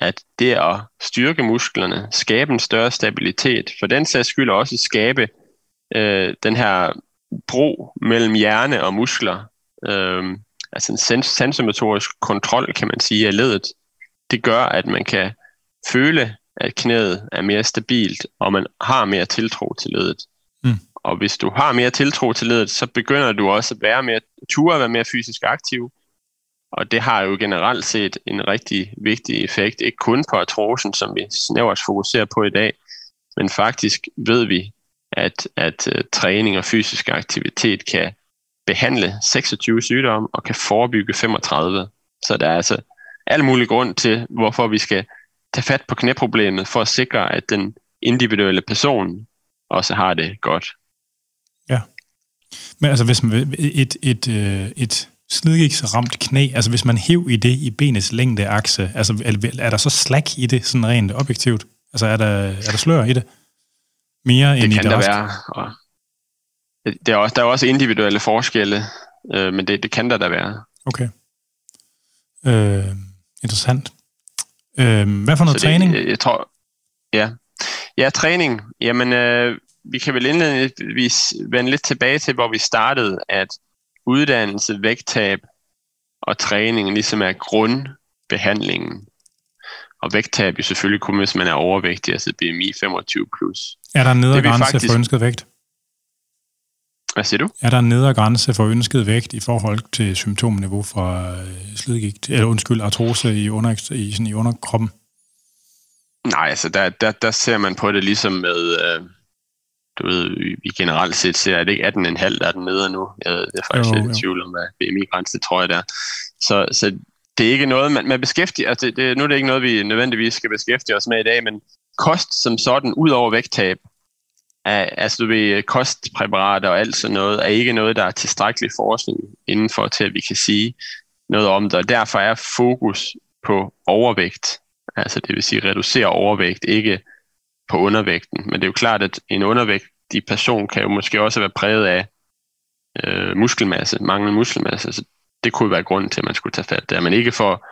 at det at styrke musklerne, skabe en større stabilitet, for den sags skyld også skabe øh, den her bro mellem hjerne og muskler, øh, altså en sens- sensomotorisk kontrol, kan man sige, af ledet, det gør, at man kan føle, at knæet er mere stabilt, og man har mere tiltro til ledet. Mm. Og hvis du har mere tiltro til ledet, så begynder du også at være mere, ture at være mere fysisk aktiv, og det har jo generelt set en rigtig vigtig effekt, ikke kun på artrosen, som vi snævert fokuserer på i dag, men faktisk ved vi, at, at uh, træning og fysisk aktivitet kan behandle 26 sygdomme og kan forebygge 35. Så der er altså al mulig grund til, hvorfor vi skal tage fat på knæproblemet for at sikre, at den individuelle person også har det godt. Ja. Men altså, hvis man et, et, et, et slidgigtsramt knæ, altså hvis man hæv i det i benets længdeakse, altså er, er der så slack i det, sådan rent objektivt? Altså er der, er der slør i det? Mere det end kan i det der resten? være. Og det er også, der er også individuelle forskelle, øh, men det, det kan der da være. Okay. Øh, interessant. Øh, hvad for noget Så træning? Jeg, jeg tror, ja. Ja, træning. Jamen, øh, vi kan vel indledningsvis vende lidt tilbage til, hvor vi startede, at uddannelse, vægttab og træning ligesom er grundbehandlingen. Og vægttab jo selvfølgelig kun, hvis man er overvægtig, altså BMI 25+. Plus. er der en nedre grænse faktisk- for ønsket vægt? Hvad siger du? Er der en nedre grænse for ønsket vægt i forhold til symptomniveau fra øh, slidgigt, eller undskyld, artrose i, under, i, sådan i underkroppen? Nej, altså der, der, der ser man på det ligesom med, øh, du ved, vi- generelt set ser, at det ikke 18,5, der er den nede nu. Jeg det er faktisk Jo, lidt i tvivl om, hvad BMI-grænse, tror jeg der. Så, så det er ikke noget, man, man beskæftiger, altså det, det, nu er det ikke noget, vi nødvendigvis skal beskæftige os med i dag, men kost som sådan, ud over vægttab, er, altså du ved, kostpræparater og alt sådan noget, er ikke noget, der er tilstrækkelig forskning indenfor til, at vi kan sige noget om det, og derfor er fokus på overvægt, altså det vil sige reducere overvægt, ikke på undervægten. Men det er jo klart, at en undervægtig person kan jo måske også være præget af øh, muskelmasse, manglende muskelmasse, så det kunne være grunden til, at man skulle tage fat der, men ikke for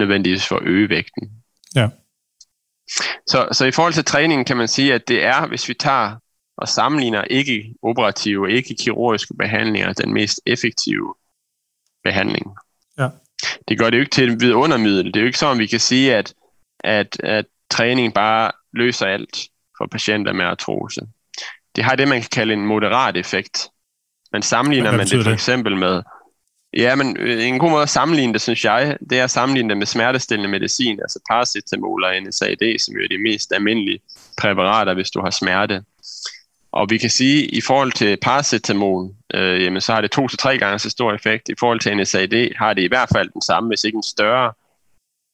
nødvendigvis for at øge vægten. Ja. Så, så i forhold til træningen kan man sige, at det er, hvis vi tager og sammenligner ikke operative, ikke kirurgiske behandlinger, den mest effektive behandling. Ja. Det gør det jo ikke til et vidundermiddel. Det er jo ikke sådan, vi kan sige, at, at, at træning bare løser alt for patienter med artrose. Det har det, man kan kalde en moderat effekt. Men sammenligner man det for eksempel med... Ja, men øh, en god måde at sammenligne det, synes jeg, det er at sammenligne det med smertestillende medicin, altså paracetamol og NSAID, som jo er de mest almindelige præparater, hvis du har smerte. Og vi kan sige, at i forhold til paracetamol, øh, jamen, så har det to til tre gange så stor effekt. I forhold til NSAID har det i hvert fald den samme, hvis ikke en større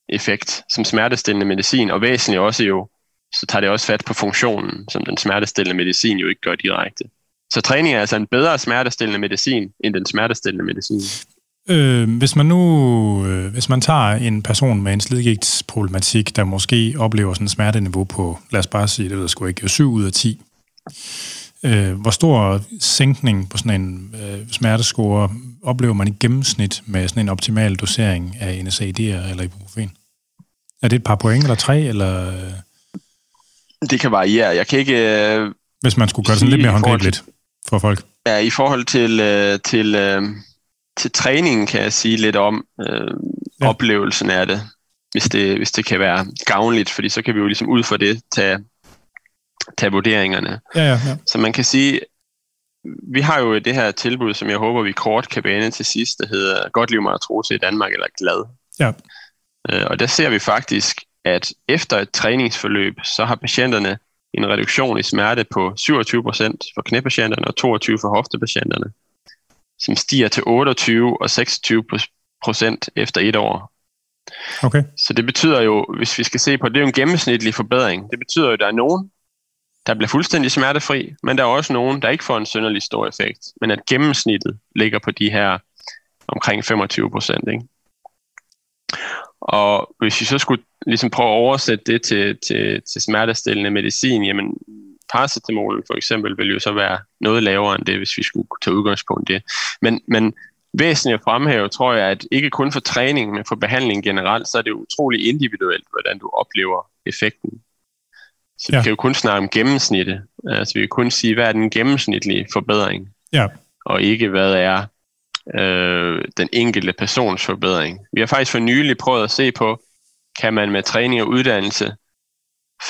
effekt som smertestillende medicin, og væsentligt også jo, så tager det også fat på funktionen, som den smertestillende medicin jo ikke gør direkte. Så træning er altså en bedre smertestillende medicin, end den smertestillende medicin. Øh, hvis man nu, øh, hvis man tager en person med en slidgigtsproblematik, der måske oplever sådan et smerteniveau på, lad os bare sige, det ved jeg sgu ikke, 7 ud af 10. Øh, hvor stor sænkning på sådan en øh, smertescore oplever man i gennemsnit med sådan en optimal dosering af NSAID'er eller ibuprofen? Er det et par point eller tre, eller... Det kan variere. Jeg kan ikke... Øh, Hvis man skulle gøre det sådan lidt mere håndgribeligt for folk. Ja, i forhold til, øh, til, øh, til træningen kan jeg sige lidt om øh, ja. oplevelsen af det, hvis det, hvis det kan være gavnligt, fordi så kan vi jo ligesom ud fra det tage, tage vurderingerne. Ja, ja, ja. Så man kan sige, vi har jo det her tilbud, som jeg håber, vi kort kan bane til sidst, der hedder Godt liv med artrose i Danmark, eller GLAD. Ja. Øh, og der ser vi faktisk, at efter et træningsforløb, så har patienterne en reduktion i smerte på 27% for knæpatienterne og 22% for hoftepatienterne, som stiger til 28 og 26% efter et år. Okay. Så det betyder jo, hvis vi skal se på, det er jo en gennemsnitlig forbedring. Det betyder jo, at der er nogen, der bliver fuldstændig smertefri, men der er også nogen, der ikke får en synderlig stor effekt, men at gennemsnittet ligger på de her omkring 25 procent. Ikke? Og hvis vi så skulle ligesom prøve at oversætte det til, til, til smertestillende medicin, jamen paracetamol for eksempel vil jo så være noget lavere end det, hvis vi skulle tage udgangspunkt i det. Men, men væsentligt at fremhæve, tror jeg, at ikke kun for træning, men for behandling generelt, så er det utrolig individuelt, hvordan du oplever effekten. Så ja. vi kan jo kun snakke om gennemsnittet. Altså vi kan kun sige, hvad er den gennemsnitlige forbedring, Ja. og ikke hvad er øh, den enkelte persons forbedring. Vi har faktisk for nylig prøvet at se på, kan man med træning og uddannelse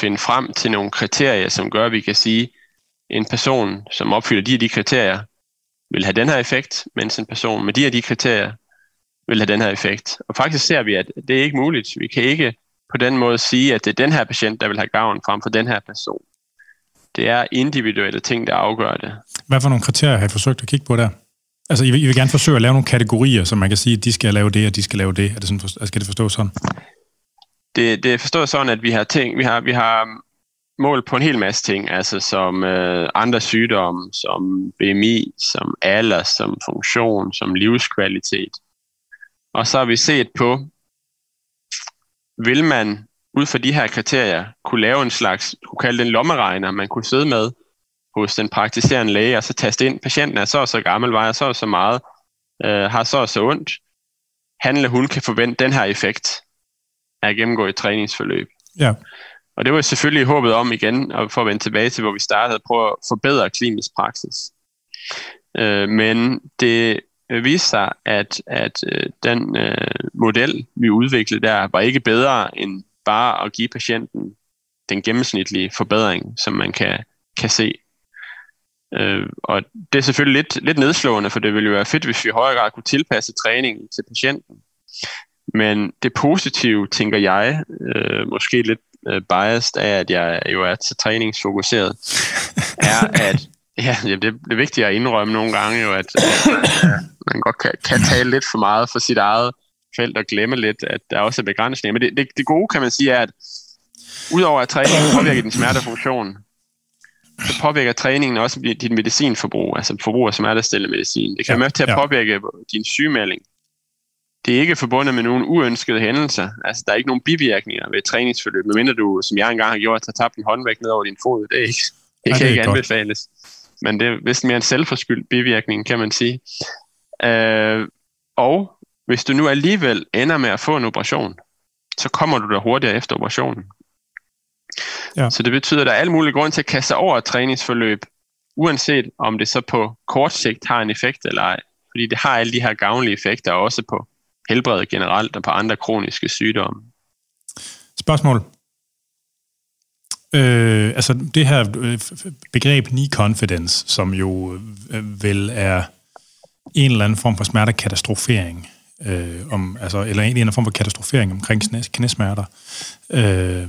finde frem til nogle kriterier, som gør, at vi kan sige, en person, som opfylder de og de kriterier, vil have den her effekt, mens en person med de og de kriterier vil have den her effekt. Og faktisk ser vi, at det er ikke muligt. Vi kan ikke på den måde sige, at det er den her patient, der vil have gavn frem for den her person. Det er individuelle ting, der afgør det. Hvad for nogle kriterier har I forsøgt at kigge på der? Altså, I vil, I vil gerne forsøge at lave nogle kategorier, så man kan sige, at de skal lave det, og de skal lave det. Er det sådan, for, skal det forstås sådan? Det, det forstået sådan, at vi har ting, vi har, vi har mål på en hel masse ting, altså som øh, andre sygdomme, som BMI, som alder, som funktion, som livskvalitet. Og så har vi set på, vil man ud fra de her kriterier kunne lave en slags, kunne kalde det en lommeregner, man kunne sidde med hos den praktiserende læge, og så taste ind, patienten er så og så gammel, vejer så og så meget, øh, har så og så ondt. Han eller hun kan forvente den her effekt af at gennemgå et træningsforløb. Ja. Og det var selvfølgelig håbet om igen, og for at vende tilbage til, hvor vi startede, at prøve at forbedre klinisk praksis. Øh, men det Øh, viste sig, at, at øh, den øh, model, vi udviklede der, var ikke bedre end bare at give patienten den gennemsnitlige forbedring, som man kan, kan se. Øh, og det er selvfølgelig lidt, lidt nedslående, for det ville jo være fedt, hvis vi i højere grad kunne tilpasse træningen til patienten. Men det positive, tænker jeg, øh, måske lidt øh, biased af, at jeg jo er til træningsfokuseret, er, at *laughs* ja, det, det er vigtigt at indrømme nogle gange jo, at, at man godt kan, kan tale lidt for meget for sit eget felt og glemme lidt, at der også er begrænsninger. Men det, det, det gode, kan man sige, er, at udover at træningen påvirker din smertefunktion, så påvirker træningen også dit medicinforbrug, altså forbrug af smertestillende medicin. Det kan ja, med til at ja. påvirke din sygemelding. Det er ikke forbundet med nogen uønskede hændelser. Altså, der er ikke nogen bivirkninger ved træningsforløb, medmindre du, som jeg engang har gjort, har tabt en håndvægt ned over din fod. Det, er ikke, det ja, kan det ikke godt. anbefales. Men det er vist mere en selvforskyldt bivirkning, kan man sige. Øh, og hvis du nu alligevel ender med at få en operation, så kommer du der hurtigere efter operationen. Ja. Så det betyder, at der er alle mulige grunde til at kaste sig over et træningsforløb, uanset om det så på kort sigt har en effekt eller ej. Fordi det har alle de her gavnlige effekter også på helbredet generelt og på andre kroniske sygdomme. Spørgsmål? Øh, altså det her øh, begreb knee confidence, som jo øh, vel er en eller anden form for smertekatastrofering, øh, om, altså, eller en eller anden form for katastrofering omkring knæsmerter. Øh,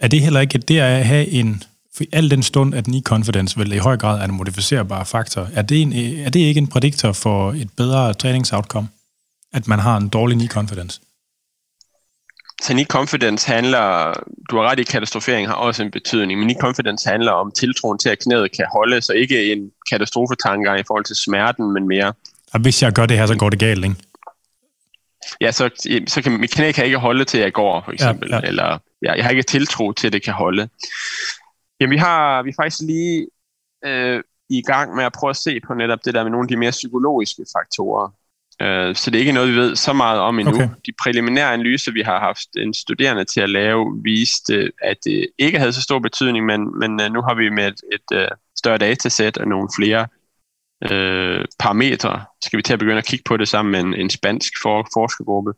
er det heller ikke det at have en For al den stund, at knee-confidence vel i høj grad er en modificerbar faktor, er det, en, er det ikke en prediktor for et bedre træningsoutcome? At man har en dårlig knee-confidence? Knee confidence handler, du har ret i, katastrofering har også en betydning, men knee confidence handler om tiltroen til, at knæet kan holde, så ikke en katastrofetanker i forhold til smerten, men mere. Og hvis jeg gør det her, så går det galt, ikke? Ja, så, så kan mit knæ kan ikke holde til, at jeg går, for eksempel. Ja, ja. Eller ja, jeg har ikke tiltro til, at det kan holde. Jamen, vi har vi er faktisk lige øh, i gang med at prøve at se på netop det der med nogle af de mere psykologiske faktorer. Øh, så det er ikke noget, vi ved så meget om endnu. Okay. De præliminære analyser, vi har haft en studerende til at lave, viste, at det ikke havde så stor betydning, men, men øh, nu har vi med et, et uh, større datasæt og nogle flere uh, parametre, skal vi til at begynde at kigge på det sammen med en, en spansk for, forskergruppe.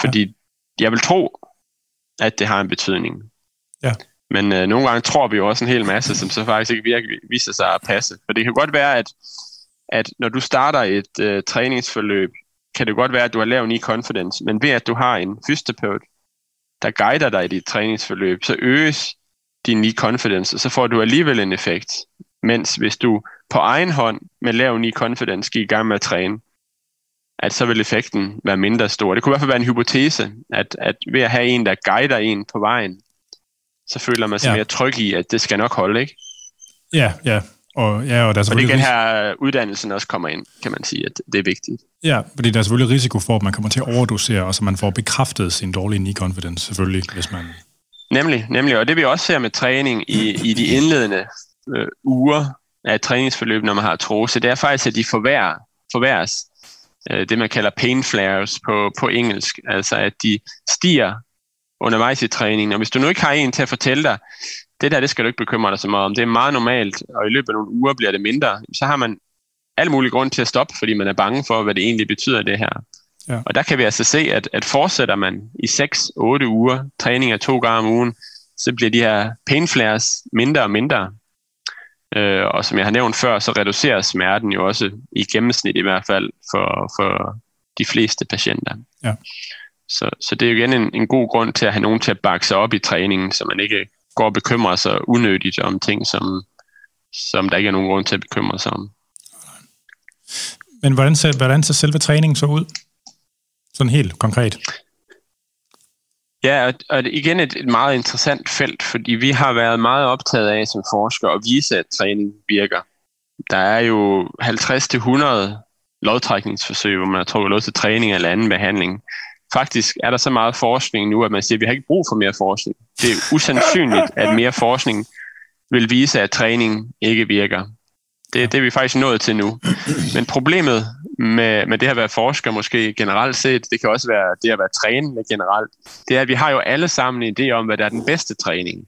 Fordi ja. jeg vil tro, at det har en betydning. Ja. Men uh, nogle gange tror vi jo også en hel masse, som så faktisk ikke virkelig viser sig at passe. For det kan godt være, at at når du starter et øh, træningsforløb, kan det godt være, at du har lavet i confidence, men ved at du har en fysioterapeut, der guider dig i dit træningsforløb, så øges din knee confidence, og så får du alligevel en effekt. Mens hvis du på egen hånd med lav knee confidence gik i gang med at træne, at så vil effekten være mindre stor. Det kunne i hvert fald være en hypotese, at, at ved at have en, der guider en på vejen, så føler man sig ja. mere tryg i, at det skal nok holde, ikke? Ja, ja. Og, ja, og, der er og det kan her uddannelsen også kommer ind, kan man sige, at det er vigtigt. Ja, fordi der er selvfølgelig risiko for, at man kommer til at overdosere, og så man får bekræftet sin dårlige knee-confidence, selvfølgelig, hvis man... Nemlig, nemlig, og det vi også ser med træning i, i de indledende øh, uger af træningsforløb, når man har trose, det er faktisk, at de forværrer, forværres øh, det, man kalder pain flares på, på engelsk, altså at de stiger undervejs i træningen. Og hvis du nu ikke har en til at fortælle dig, det der, det skal du ikke bekymre dig så meget om. Det er meget normalt, og i løbet af nogle uger bliver det mindre. Så har man al mulig grund til at stoppe, fordi man er bange for, hvad det egentlig betyder, det her. Ja. Og der kan vi altså se, at, at fortsætter man i 6-8 uger, træning af to gange om ugen, så bliver de her pain flares mindre og mindre. Øh, og som jeg har nævnt før, så reducerer smerten jo også i gennemsnit i hvert fald for, for de fleste patienter. Ja. Så, så det er jo igen en, en god grund til at have nogen til at bakke sig op i træningen, så man ikke går og bekymrer sig unødigt om ting, som, som der ikke er nogen grund til at bekymre sig om. Men hvordan ser, hvordan ser selve træningen så ud? Sådan helt konkret. Ja, og igen et, et meget interessant felt, fordi vi har været meget optaget af som forskere at vise, at træning virker. Der er jo 50-100 lodtrækningsforsøg, hvor man har trukket lod til træning eller anden behandling faktisk er der så meget forskning nu, at man siger, at vi har ikke brug for mere forskning. Det er usandsynligt, at mere forskning vil vise, at træning ikke virker. Det, det er vi faktisk nået til nu. Men problemet med, med det at være forsker måske generelt set, det kan også være det at være trænende generelt, det er, at vi har jo alle sammen en idé om, hvad der er den bedste træning.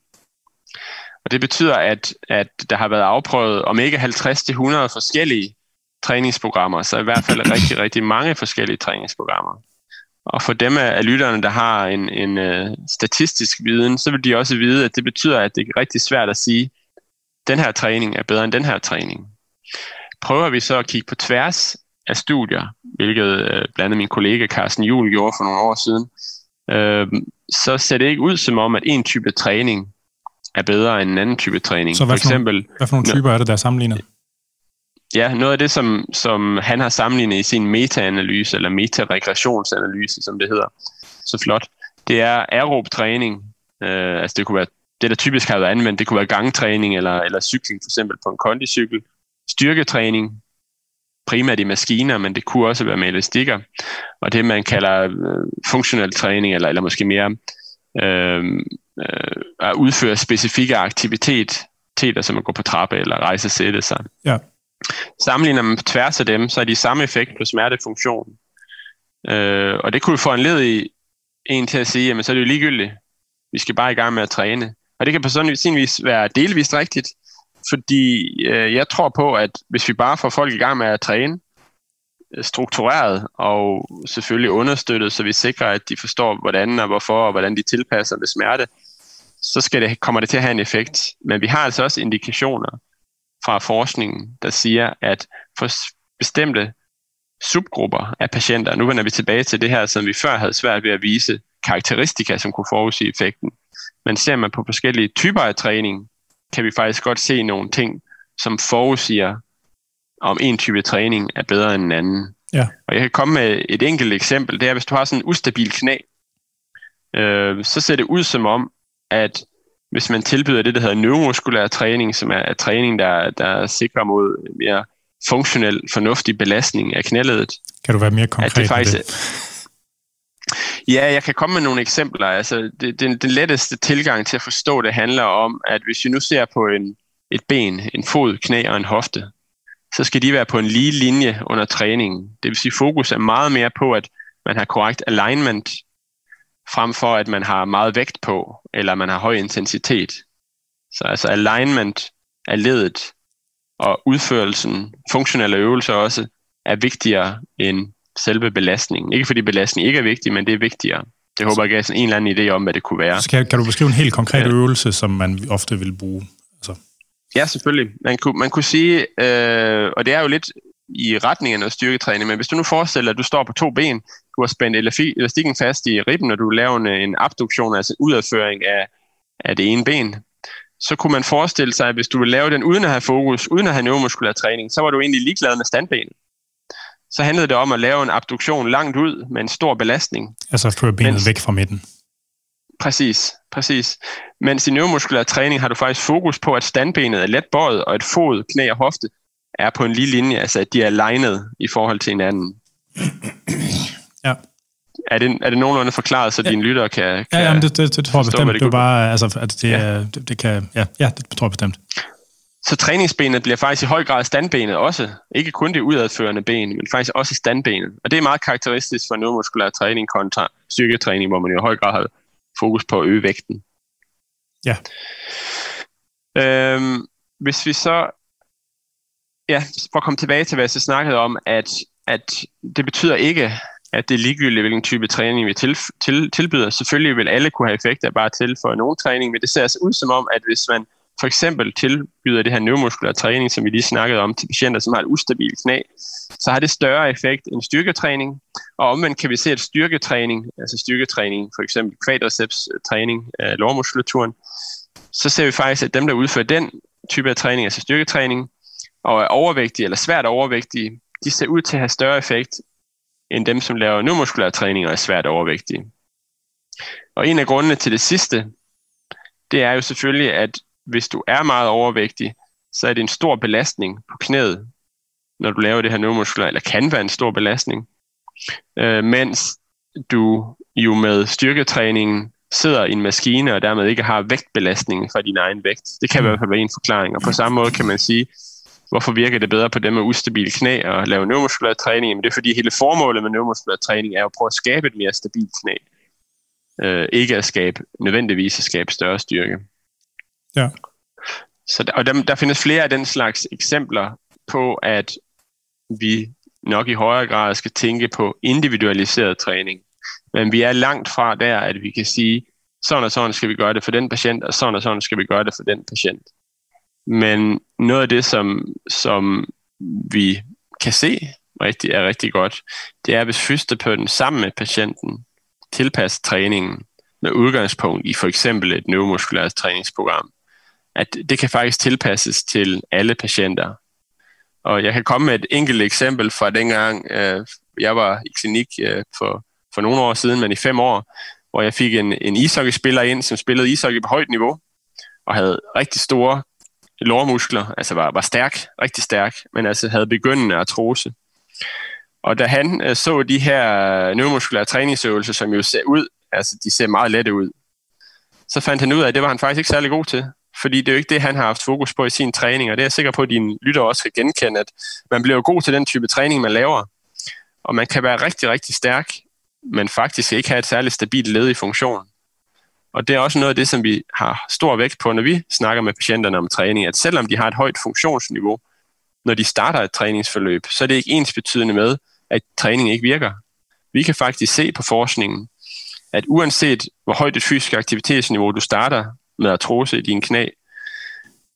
Og det betyder, at, at der har været afprøvet om ikke 50-100 forskellige træningsprogrammer, så i hvert fald rigtig, rigtig mange forskellige træningsprogrammer. Og for dem af lytterne, der har en, en uh, statistisk viden, så vil de også vide, at det betyder, at det er rigtig svært at sige, den her træning er bedre end den her træning. Prøver vi så at kigge på tværs af studier, hvilket uh, blandt andet min kollega Carsten Juhl gjorde for nogle år siden, uh, så ser det ikke ud som om, at en type træning er bedre end en anden type træning. Så hvad for, for eksempel, hvad for nogle typer er det, der er sammenlignet? Ja, noget af det, som, som han har sammenlignet i sin metaanalyse, eller metaregressionsanalyse, som det hedder, så flot, det er aerob træning. Øh, altså det kunne være det, der typisk har været anvendt, det kunne være gangtræning eller, eller cykling, for eksempel på en kondicykel. Styrketræning, primært i maskiner, men det kunne også være med elastikker. Og det, man kalder øh, funktionel træning, eller, eller måske mere øh, øh, at udføre specifikke aktiviteter, som at gå på trappe eller rejse og sætte sig. Ja. Sammenligner man på tværs af dem, så er de samme effekt på smertefunktion. Øh, og det kunne få en led i en til at sige, jamen så er det jo ligegyldigt. Vi skal bare i gang med at træne. Og det kan på sådan vis være delvist rigtigt, fordi øh, jeg tror på, at hvis vi bare får folk i gang med at træne, øh, struktureret og selvfølgelig understøttet, så vi sikrer, at de forstår, hvordan og hvorfor, og hvordan de tilpasser ved smerte, så skal det, kommer det til at have en effekt. Men vi har altså også indikationer fra forskningen, der siger, at for bestemte subgrupper af patienter, nu vender vi tilbage til det her, som vi før havde svært ved at vise karakteristika, som kunne forudsige effekten. Men ser man på forskellige typer af træning, kan vi faktisk godt se nogle ting, som forudsiger, om en type træning er bedre end en anden. Ja. Og jeg kan komme med et enkelt eksempel. Det er, hvis du har sådan en ustabil knæ, øh, så ser det ud som om, at hvis man tilbyder det, der hedder neuromuskulær træning, som er, træning, der, der sikrer mod mere funktionel, fornuftig belastning af knæledet. Kan du være mere konkret at det faktisk, det? Ja, jeg kan komme med nogle eksempler. Altså, det, den, den letteste tilgang til at forstå det handler om, at hvis vi nu ser på en, et ben, en fod, knæ og en hofte, så skal de være på en lige linje under træningen. Det vil sige, fokus er meget mere på, at man har korrekt alignment, frem for at man har meget vægt på, eller man har høj intensitet. Så altså alignment af ledet og udførelsen, funktionelle øvelser også, er vigtigere end selve belastningen. Ikke fordi belastning ikke er vigtig, men det er vigtigere. Det håber jeg gav sådan en eller anden idé om, hvad det kunne være. Så kan, kan du beskrive en helt konkret ja. øvelse, som man ofte vil bruge? Altså. Ja, selvfølgelig. Man kunne, man kunne sige, øh, og det er jo lidt i retningen af styrketræning, men hvis du nu forestiller at du står på to ben, du har spændt elastikken fast i ribben, og du laver en, en abduktion, altså udadføring af, af det ene ben, så kunne man forestille sig, at hvis du vil lave den uden at have fokus, uden at have neuromuskulær træning, så var du egentlig ligeglad med standbenet så handlede det om at lave en abduktion langt ud med en stor belastning. Altså føre benet Mens, væk fra midten. Præcis, præcis. Mens i neuromuskulær træning har du faktisk fokus på, at standbenet er let bøjet, og at fod, knæ og hofte er på en lige linje, altså at de er legnet i forhold til hinanden. Er det, er det nogenlunde forklaret, så ja. dine lyttere kan, kan Ja, jamen, det, det, det tror jeg bestemt. Det, det bare, altså, at det, ja. det, det kan, ja, ja, det tror jeg bestemt. Så træningsbenet bliver faktisk i høj grad standbenet også. Ikke kun det udadførende ben, men faktisk også standbenet. Og det er meget karakteristisk for neuromuskulær træning kontra styrketræning, hvor man i høj grad har fokus på at øge vægten. Ja. Øhm, hvis vi så... Ja, for at komme tilbage til, hvad jeg så snakkede om, at, at det betyder ikke, at det er ligegyldigt, hvilken type træning vi til, til, tilbyder. Selvfølgelig vil alle kunne have effekt af bare til for nogen træning, men det ser altså ud som om, at hvis man for eksempel tilbyder det her neuromuskulær træning, som vi lige snakkede om, til patienter, som har et ustabilt knæ, så har det større effekt end styrketræning. Og omvendt kan vi se, at styrketræning, altså styrketræning, for eksempel quadriceps træning af lårmuskulaturen, så ser vi faktisk, at dem, der udfører den type af træning, altså styrketræning, og er overvægtige eller svært overvægtige, de ser ud til at have større effekt end dem, som laver neuromuskulær træning og er svært overvægtige. Og en af grundene til det sidste, det er jo selvfølgelig, at hvis du er meget overvægtig, så er det en stor belastning på knæet, når du laver det her neuromuskulær, eller kan være en stor belastning. Øh, mens du jo med styrketræningen sidder i en maskine, og dermed ikke har vægtbelastning fra din egen vægt. Det kan i hvert fald være en forklaring. Og på samme måde kan man sige, hvorfor virker det bedre på dem med ustabile knæ og lave neuromuskulær træning? Men det er fordi hele formålet med neuromuskulær træning er at prøve at skabe et mere stabilt knæ. Øh, ikke at skabe, nødvendigvis at skabe større styrke. Ja. Så der, og der, der findes flere af den slags eksempler på, at vi nok i højere grad skal tænke på individualiseret træning. Men vi er langt fra der, at vi kan sige, sådan og sådan skal vi gøre det for den patient, og sådan og sådan skal vi gøre det for den patient. Men noget af det, som, som vi kan se rigtig, er rigtig godt, det er, hvis fysioterapeuten sammen med patienten tilpasser træningen med udgangspunkt i for eksempel et neuromuskulært træningsprogram, at det kan faktisk tilpasses til alle patienter. Og jeg kan komme med et enkelt eksempel fra dengang, øh, jeg var i klinik øh, for, for nogle år siden, men i fem år, hvor jeg fik en, en ishockeyspiller ind, som spillede ishockey på højt niveau, og havde rigtig store lårmuskler, altså var, var stærk, rigtig stærk, men altså havde begyndende artrose. Og da han øh, så de her øh, neuromuskulære træningsøvelser, som jo ser ud, altså de ser meget lette ud, så fandt han ud af, at det var han faktisk ikke særlig god til fordi det er jo ikke det, han har haft fokus på i sin træning, og det er jeg sikker på, at dine lytter også kan genkende, at man bliver jo god til den type træning, man laver, og man kan være rigtig, rigtig stærk, men faktisk ikke have et særligt stabilt led i funktion. Og det er også noget af det, som vi har stor vægt på, når vi snakker med patienterne om træning, at selvom de har et højt funktionsniveau, når de starter et træningsforløb, så er det ikke ens betydende med, at træning ikke virker. Vi kan faktisk se på forskningen, at uanset hvor højt et fysisk aktivitetsniveau du starter med artrose i dine knæ,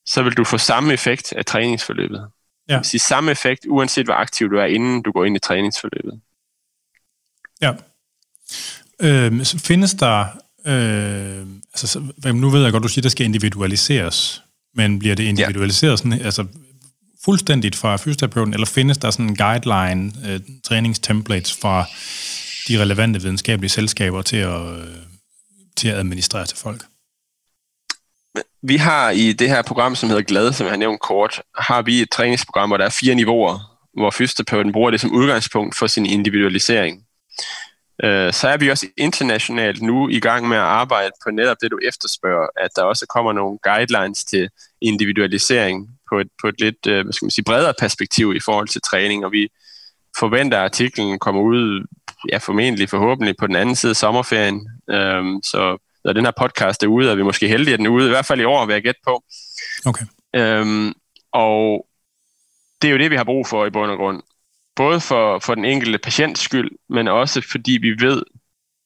så vil du få samme effekt af træningsforløbet. Ja. Det vil samme effekt, uanset hvor aktiv du er, inden du går ind i træningsforløbet. Ja. Øh, så findes der, øh, altså, nu ved jeg godt, du siger, at det skal individualiseres, men bliver det individualiseret sådan, altså fuldstændigt fra fysioterapeuten, eller findes der sådan en guideline, øh, træningstemplates fra de relevante videnskabelige selskaber til at, øh, til at administrere til folk? Vi har i det her program, som hedder GLAD, som jeg har nævnt kort, har vi et træningsprogram, hvor der er fire niveauer, hvor fysioterapeuten bruger det som udgangspunkt for sin individualisering. Øh, så er vi også internationalt nu i gang med at arbejde på netop det, du efterspørger, at der også kommer nogle guidelines til individualisering på et, på et lidt øh, hvad skal man sige, bredere perspektiv i forhold til træning, og vi forventer, at artiklen kommer ud, ja formentlig forhåbentlig på den anden side af sommerferien. Øhm, så når den her podcast er ude, er vi måske heldige, at den er ude, i hvert fald i år, vil jeg gætte på. Okay. Øhm, og det er jo det, vi har brug for i bund og grund. Både for, for den enkelte patients skyld, men også fordi vi ved,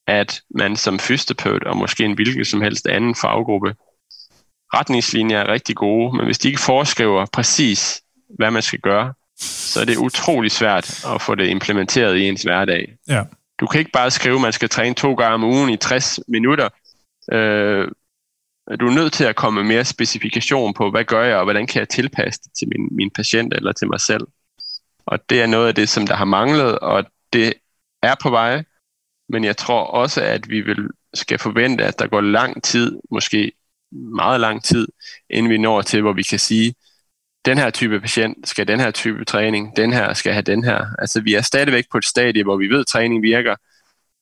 at man som fysioterapeut og måske en hvilken som helst anden faggruppe, retningslinjer er rigtig gode, men hvis de ikke foreskriver præcis, hvad man skal gøre, så er det utrolig svært at få det implementeret i ens hverdag. Ja. Du kan ikke bare skrive, at man skal træne to gange om ugen i 60 minutter. Øh, du er nødt til at komme med mere specifikation på, hvad gør jeg, og hvordan kan jeg tilpasse det til min, min patient eller til mig selv. Og det er noget af det, som der har manglet, og det er på vej. Men jeg tror også, at vi vil skal forvente, at der går lang tid, måske meget lang tid, inden vi når til, hvor vi kan sige, den her type patient skal den her type træning, den her skal have den her. Altså vi er stadigvæk på et stadie, hvor vi ved, at træning virker,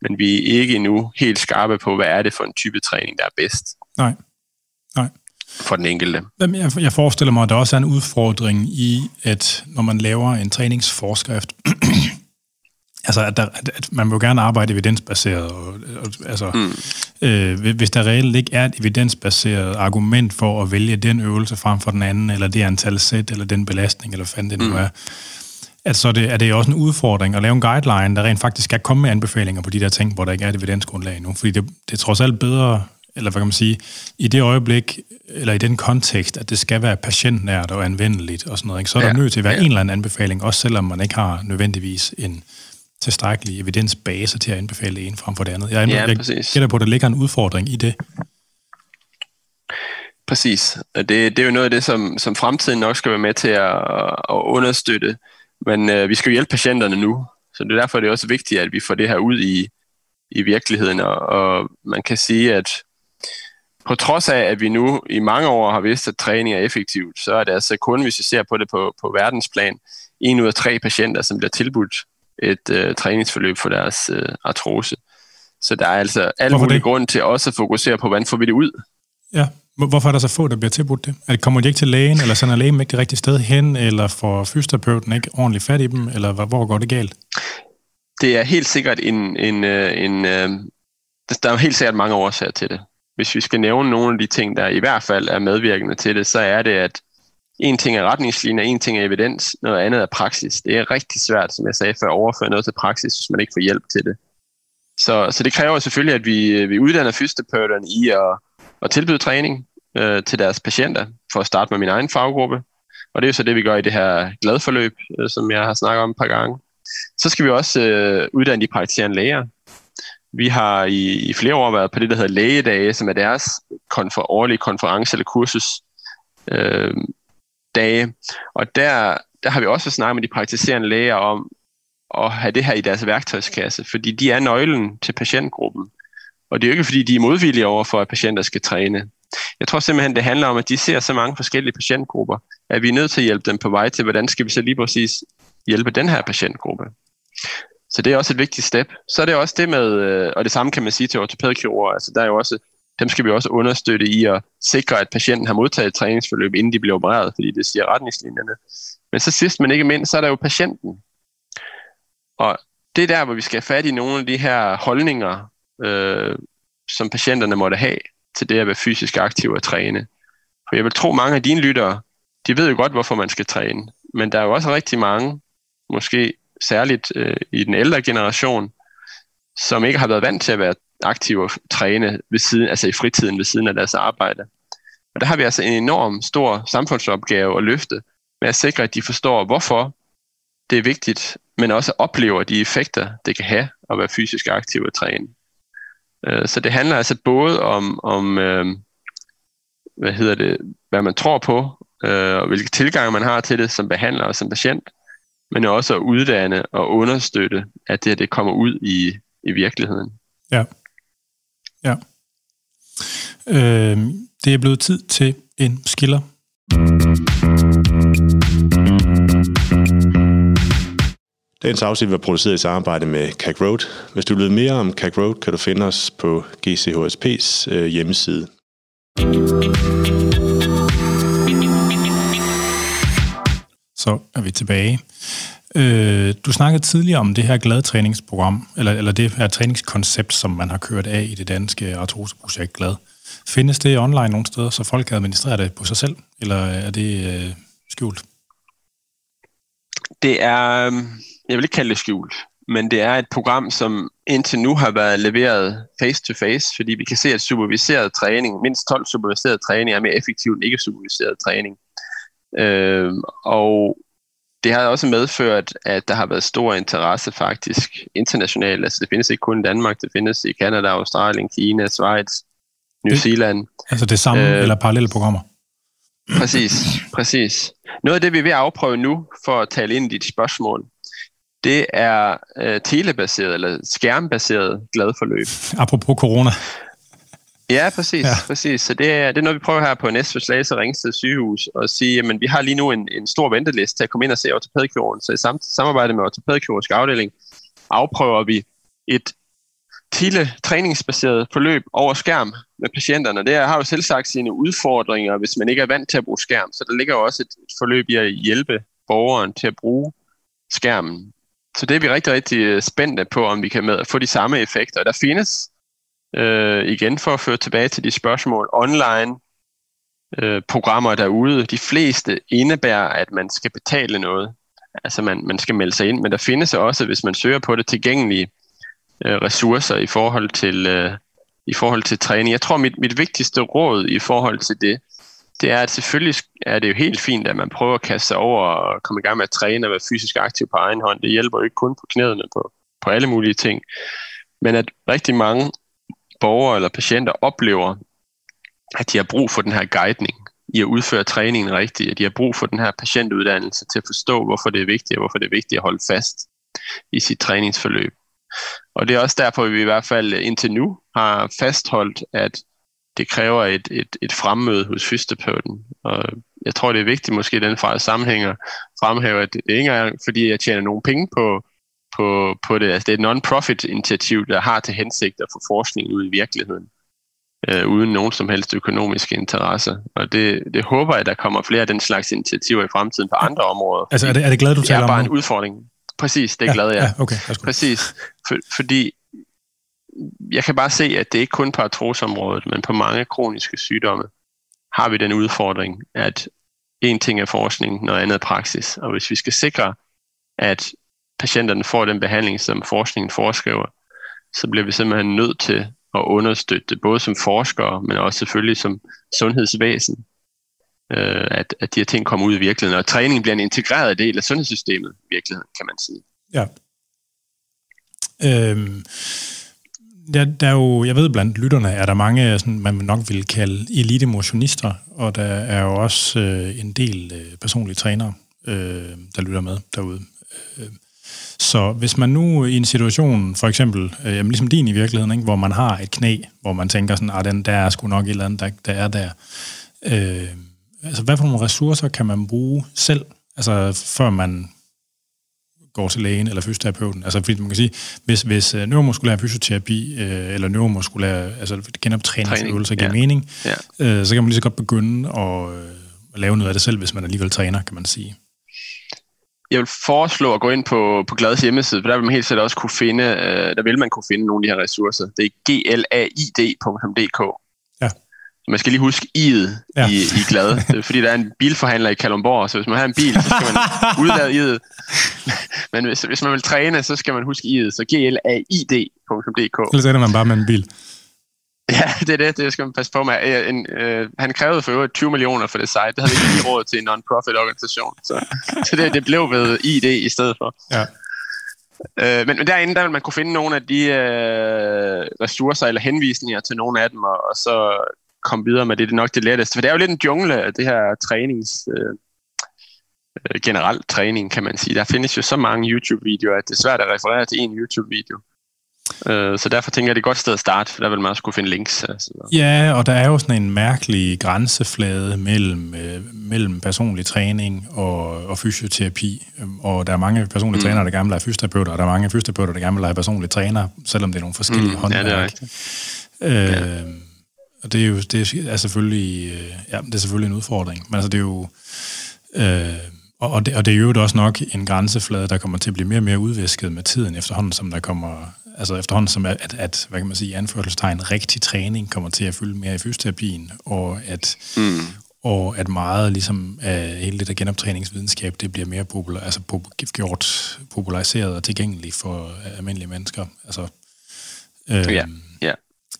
men vi er ikke endnu helt skarpe på, hvad er det for en type træning, der er bedst. Nej. Nej. For den enkelte. Jeg, jeg forestiller mig, at der også er en udfordring i, at når man laver en træningsforskrift, *clears throat* altså at, der, at man vil gerne arbejde evidensbaseret. Og, og, altså, mm. øh, hvis der reelt ikke er et evidensbaseret argument for at vælge den øvelse frem for den anden, eller det antal sæt, eller den belastning, eller hvad fanden det nu mm. er, at så det, er det også en udfordring at lave en guideline, der rent faktisk skal komme med anbefalinger på de der ting, hvor der ikke er et evidensgrundlag nu. Fordi det, det er trods alt bedre, eller hvad kan man sige, i det øjeblik, eller i den kontekst, at det skal være patientnært og anvendeligt og sådan noget, ikke? så er der ja. nødt til at være ja. en eller anden anbefaling, også selvom man ikke har nødvendigvis en tilstrækkelig evidensbase til at anbefale det ene frem for det andet. Jeg, ja, jeg gætter på, at der ligger en udfordring i det. Præcis. Det, det er jo noget af det, som, som fremtiden nok skal være med til at, at understøtte. Men øh, vi skal jo hjælpe patienterne nu, så det er derfor, det er også vigtigt, at vi får det her ud i, i virkeligheden. Og, og man kan sige, at på trods af, at vi nu i mange år har vidst, at træning er effektivt, så er det altså kun, hvis vi ser på det på, på verdensplan, en ud af tre patienter, som bliver tilbudt et øh, træningsforløb for deres øh, artrose. Så der er altså alle mulige grund til også at fokusere på, hvordan får vi det ud. Ja, hvorfor er der så få, der bliver tilbudt det? Det kommer de ikke til lægen, eller sender lægen ikke det rigtige sted hen, eller får fysioterapeuten ikke ordentligt fat i dem, eller hvor går det galt? Det er helt sikkert en, en, øh, en, en der er helt sikkert mange årsager til det. Hvis vi skal nævne nogle af de ting, der i hvert fald er medvirkende til det, så er det, at en ting er retningslinjer, en ting er evidens, noget andet er praksis. Det er rigtig svært, som jeg sagde før, at overføre noget til praksis, hvis man ikke får hjælp til det. Så, så det kræver selvfølgelig, at vi, vi uddanner fysioterapeuterne i at, at tilbyde træning øh, til deres patienter, for at starte med min egen faggruppe. Og det er jo så det, vi gør i det her gladforløb, øh, som jeg har snakket om et par gange. Så skal vi også øh, uddanne de praktiserende læger. Vi har i, i flere år været på det, der hedder lægedage, som er deres konfer- årlige konference eller kursus, øh, dage. Og der, der har vi også snakket med de praktiserende læger om at have det her i deres værktøjskasse, fordi de er nøglen til patientgruppen. Og det er jo ikke, fordi de er modvillige over for, at patienter skal træne. Jeg tror simpelthen, det handler om, at de ser så mange forskellige patientgrupper, at vi er nødt til at hjælpe dem på vej til, hvordan skal vi så lige præcis hjælpe den her patientgruppe. Så det er også et vigtigt step. Så er det også det med, øh, og det samme kan man sige til ortopædkirurger, altså der er jo også dem skal vi også understøtte i at sikre, at patienten har modtaget et træningsforløb, inden de bliver opereret, fordi det siger retningslinjerne. Men så sidst, men ikke mindst, så er der jo patienten. Og det er der, hvor vi skal have fat i nogle af de her holdninger, øh, som patienterne måtte have til det at være fysisk aktiv og træne. For jeg vil tro, mange af dine lyttere, de ved jo godt, hvorfor man skal træne. Men der er jo også rigtig mange, måske særligt øh, i den ældre generation, som ikke har været vant til at være aktive og træne ved siden, altså i fritiden ved siden af deres arbejde. Og der har vi altså en enorm stor samfundsopgave at løfte med at sikre, at de forstår, hvorfor det er vigtigt, men også oplever de effekter, det kan have at være fysisk aktiv og træne. Øh, så det handler altså både om, om øh, hvad hedder det, hvad man tror på, øh, og hvilke tilgange man har til det som behandler og som patient, men også at uddanne og understøtte, at det, det kommer ud i, i virkeligheden. Ja. Ja. Øh, det er blevet tid til en skiller. Dagens afsnit var produceret i samarbejde med CAC Road. Hvis du vil vide mere om CAC Road, kan du finde os på GCHSP's øh, hjemmeside. Så er vi tilbage. Øh, du snakkede tidligere om det her gladtræningsprogram, eller, eller det her træningskoncept, som man har kørt af i det danske artroseprojekt GLAD. Findes det online nogle steder, så folk kan administrere det på sig selv, eller er det øh, skjult? Det er, øhm, jeg vil ikke kalde det skjult, men det er et program, som indtil nu har været leveret face-to-face, fordi vi kan se, at superviseret træning, mindst 12 superviseret træning, er mere effektiv end ikke superviseret træning. Øh, og det har også medført, at der har været stor interesse faktisk internationalt. Altså det findes ikke kun i Danmark, det findes i Kanada, Australien, Kina, Schweiz, New Zealand. Altså det samme øh, eller parallelle programmer? Præcis, præcis. Noget af det, vi er ved at afprøve nu, for at tale ind i dit spørgsmål, det er øh, telebaseret eller skærmbaseret gladforløb. Apropos corona. Ja, præcis. Ja. præcis. Så det er, det er noget, vi prøver her på Næstved Slagelse Ringsted sygehus at sige, at vi har lige nu en, en stor venteliste til at komme ind og se ortopædkirurgen. Så i sam, samarbejde med ortopædkirurgisk afdeling afprøver vi et tele-træningsbaseret forløb over skærm med patienterne. Det har jo selv sagt sine udfordringer, hvis man ikke er vant til at bruge skærm. Så der ligger også et, forløb i at hjælpe borgeren til at bruge skærmen. Så det er vi rigtig, rigtig spændte på, om vi kan med, få de samme effekter. Der findes øh, igen for at føre tilbage til de spørgsmål, online øh, programmer derude. De fleste indebærer, at man skal betale noget. Altså man, man skal melde sig ind, men der findes også, hvis man søger på det, tilgængelige øh, ressourcer i forhold til øh, i forhold til træning. Jeg tror, mit, mit vigtigste råd i forhold til det, det er, at selvfølgelig er det jo helt fint, at man prøver at kaste sig over og komme i gang med at træne og være fysisk aktiv på egen hånd. Det hjælper jo ikke kun på knæene, på, på alle mulige ting. Men at rigtig mange borgere eller patienter oplever, at de har brug for den her guidning i at udføre træningen rigtigt, at de har brug for den her patientuddannelse til at forstå, hvorfor det er vigtigt, og hvorfor det er vigtigt at holde fast i sit træningsforløb. Og det er også derfor, at vi i hvert fald indtil nu har fastholdt, at det kræver et, et, et fremmøde hos fysioterapeuten. Og jeg tror, det er vigtigt måske i den fra sammenhæng at fremhæve, at det ikke engang fordi jeg tjener nogen penge på, på, på det. Altså, det er et non-profit initiativ, der har til hensigt at få forskningen ud i virkeligheden, øh, uden nogen som helst økonomiske interesser. Og det, det håber jeg, der kommer flere af den slags initiativer i fremtiden på andre områder. Altså er det, er det glad, du taler om Det er bare en udfordring. Præcis, det er ja, glad jeg. Ja, okay, Præcis, for, fordi jeg kan bare se, at det ikke kun på artroseområdet, men på mange kroniske sygdomme har vi den udfordring, at en ting er forskning, noget andet er praksis. Og hvis vi skal sikre, at patienterne får den behandling, som forskningen foreskriver, så bliver vi simpelthen nødt til at understøtte det, både som forskere, men også selvfølgelig som sundhedsvæsen, øh, at, at de her ting kommer ud i virkeligheden, og træning bliver en integreret del af sundhedssystemet i virkeligheden, kan man sige. Ja. Øhm, der, der er jo, jeg ved blandt lytterne, er der mange, sådan, man nok vil kalde elite motionister, og der er jo også øh, en del øh, personlige trænere, øh, der lytter med derude. Øh, så hvis man nu i en situation, for eksempel, øh, ligesom din i virkeligheden, ikke, hvor man har et knæ, hvor man tænker sådan, at den der er sgu nok et eller andet, der, der er der. Øh, altså, hvad for nogle ressourcer kan man bruge selv, altså før man går til lægen eller fysioterapeuten. Altså, fordi man kan sige, hvis, hvis uh, neuromuskulær fysioterapi uh, eller neuromuskulær, altså genoptræningsøvelser giver ja. mening, ja. Uh, så kan man lige så godt begynde at, uh, at lave noget af det selv, hvis man alligevel træner, kan man sige. Jeg vil foreslå at gå ind på, på Glads hjemmeside, for der vil man helt sikkert også kunne finde, uh, der vil man kunne finde nogle af de her ressourcer. Det er glaid.dk. Man skal lige huske i'et ja. i, i glad, *laughs* fordi der er en bilforhandler i Kalundborg, så hvis man har en bil, så skal man *laughs* udlade i'et. *laughs* Men hvis, hvis man vil træne, så skal man huske i'et, så glaid.dk. Ellers ender man bare med en bil. *laughs* Ja, det er det, det skal man passe på med. En, øh, han krævede for øvrigt 20 millioner for det site. Det havde vi ikke råd til en non-profit organisation. Så, så det, det blev ved ID i stedet for. Ja. Øh, men, men derinde, der vil man kunne finde nogle af de øh, ressourcer eller henvisninger til nogle af dem, og, og så komme videre med det. Det er nok det letteste. For det er jo lidt en jungle det her trænings... Øh, øh, generelt træning, kan man sige. Der findes jo så mange YouTube-videoer, at det er svært at referere til en YouTube-video. Øh, så derfor tænker jeg, det er et godt sted at starte, for der vil man også kunne finde links. Altså. Ja, og der er jo sådan en mærkelig grænseflade mellem, øh, mellem personlig træning og, og fysioterapi. Og der er mange personlige mm. trænere, der gerne vil have fysioterapeuter, og der er mange fysioterapeuter, der gerne vil have personlige træner, selvom det er nogle forskellige mm, håndværk. Ja, det er rigtigt. Øh, ja. Og det er jo det er selvfølgelig, øh, ja, det er selvfølgelig en udfordring. Men altså, det er jo... Øh, og, det, og det er jo også nok en grænseflade, der kommer til at blive mere og mere udvisket med tiden efterhånden, som der kommer altså efterhånden som at, at hvad kan man sige, anførselstegn, rigtig træning kommer til at fylde mere i fysioterapien, og at, mm. og at meget ligesom af hele det der genoptræningsvidenskab, det bliver mere populær, altså gjort populariseret og tilgængeligt for almindelige mennesker. Altså, øh, ja, ja.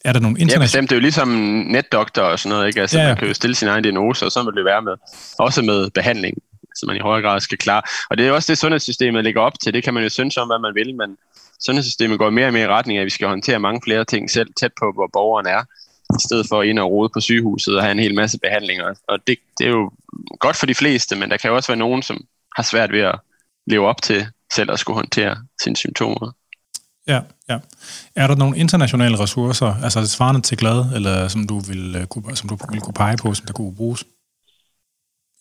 Er der nogle internationale... Ja, bestemt. Det er jo ligesom netdoktor og sådan noget, ikke? Altså, ja, ja. man kan jo stille sin egen diagnose, og så vil det være med. Også med behandling, så man i højere grad skal klare. Og det er jo også det, sundhedssystemet ligger op til. Det kan man jo synes om, hvad man vil, men sundhedssystemet går mere og mere i retning af, at vi skal håndtere mange flere ting selv tæt på, hvor borgeren er, i stedet for at ind og rode på sygehuset og have en hel masse behandlinger. Og det, det er jo godt for de fleste, men der kan jo også være nogen, som har svært ved at leve op til selv at skulle håndtere sine symptomer. Ja, ja. Er der nogle internationale ressourcer, altså svarende til glad, eller som du vil øh, kunne, som du vil kunne pege på, som der kunne bruges?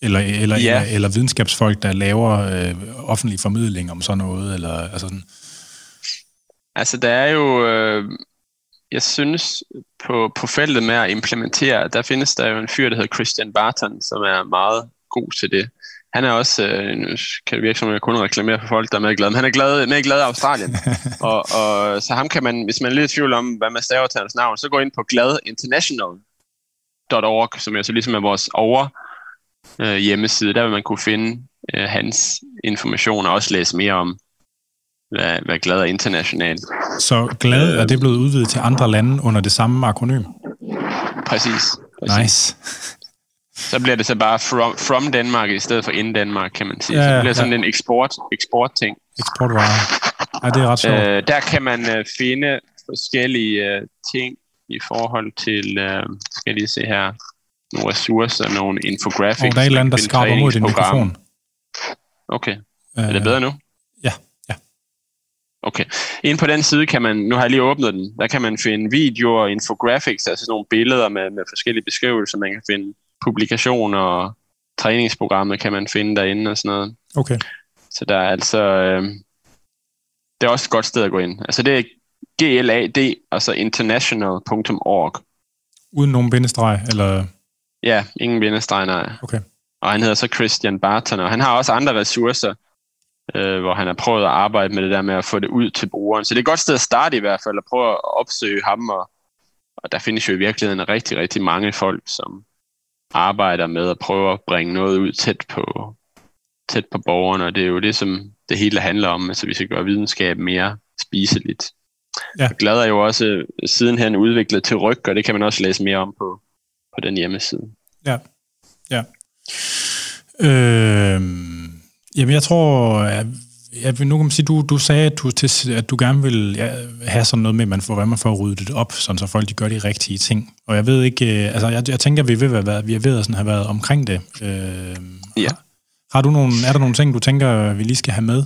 Eller, eller, ja. eller, eller videnskabsfolk, der laver øh, offentlig formidling om sådan noget, eller altså sådan? Altså, der er jo... Øh, jeg synes, på, på feltet med at implementere, der findes der jo en fyr, der hedder Christian Barton, som er meget god til det. Han er også, øh, nu kan det virke som, jeg kun reklamerer for folk, der er med glade, men han er glad, med glad i Australien. *laughs* og, og, så ham kan man, hvis man er lidt i tvivl om, hvad man staver til hans navn, så gå ind på gladinternational.org, som jo så ligesom er vores over øh, hjemmeside. Der vil man kunne finde øh, hans information og også læse mere om, hvad, hvad GLAD er internationalt. Så GLAD, er det blevet udvidet til andre lande under det samme akronym? Præcis. præcis. Nice. *laughs* Så bliver det så bare from, from Denmark i stedet for in Denmark, kan man sige. Ja, så det bliver sådan ja. en eksport, eksport ting. Eksportvare. Ja, det er ret sjovt. Øh, der kan man uh, finde forskellige uh, ting i forhold til, uh, skal jeg lige se her, nogle ressourcer, nogle infographics. Og der er et eller andet, der skraber mod din mikrofon. Okay. Er det bedre nu? Okay. Ind på den side kan man, nu har jeg lige åbnet den, der kan man finde videoer og infographics, altså nogle billeder med, med forskellige beskrivelser. Man kan finde publikationer og træningsprogrammer kan man finde derinde og sådan noget. Okay. Så der er altså, øh, det er også et godt sted at gå ind. Altså det er GLAD, altså international.org. Uden nogen bindestreg, eller? Ja, ingen bindestreg, nej. Okay. Og han hedder så Christian Barton, og han har også andre ressourcer, øh, hvor han har prøvet at arbejde med det der med at få det ud til brugeren. Så det er et godt sted at starte i hvert fald, at prøve at opsøge ham, og, og der findes jo i virkeligheden rigtig, rigtig mange folk, som arbejder med at prøve at bringe noget ud tæt på, tæt på borgerne, og det er jo det, som det hele handler om, altså vi skal gøre videnskab mere spiseligt. Ja. Glad er jo også sidenhen udviklet til ryg, og det kan man også læse mere om på, på den hjemmeside. Ja, ja. Øh, Jamen, jeg tror, at jeg vil nu kan man sige, du, du sagde, at du, til, at du gerne vil ja, have sådan noget med, at man får, hvad man får ryddet det op, sådan så folk de gør de rigtige ting. Og jeg ved ikke, øh, altså jeg, jeg tænker, at vi, vil være, vi er ved at sådan have været omkring det. Øh, ja. Har, har du nogle, er der nogle ting, du tænker, vi lige skal have med?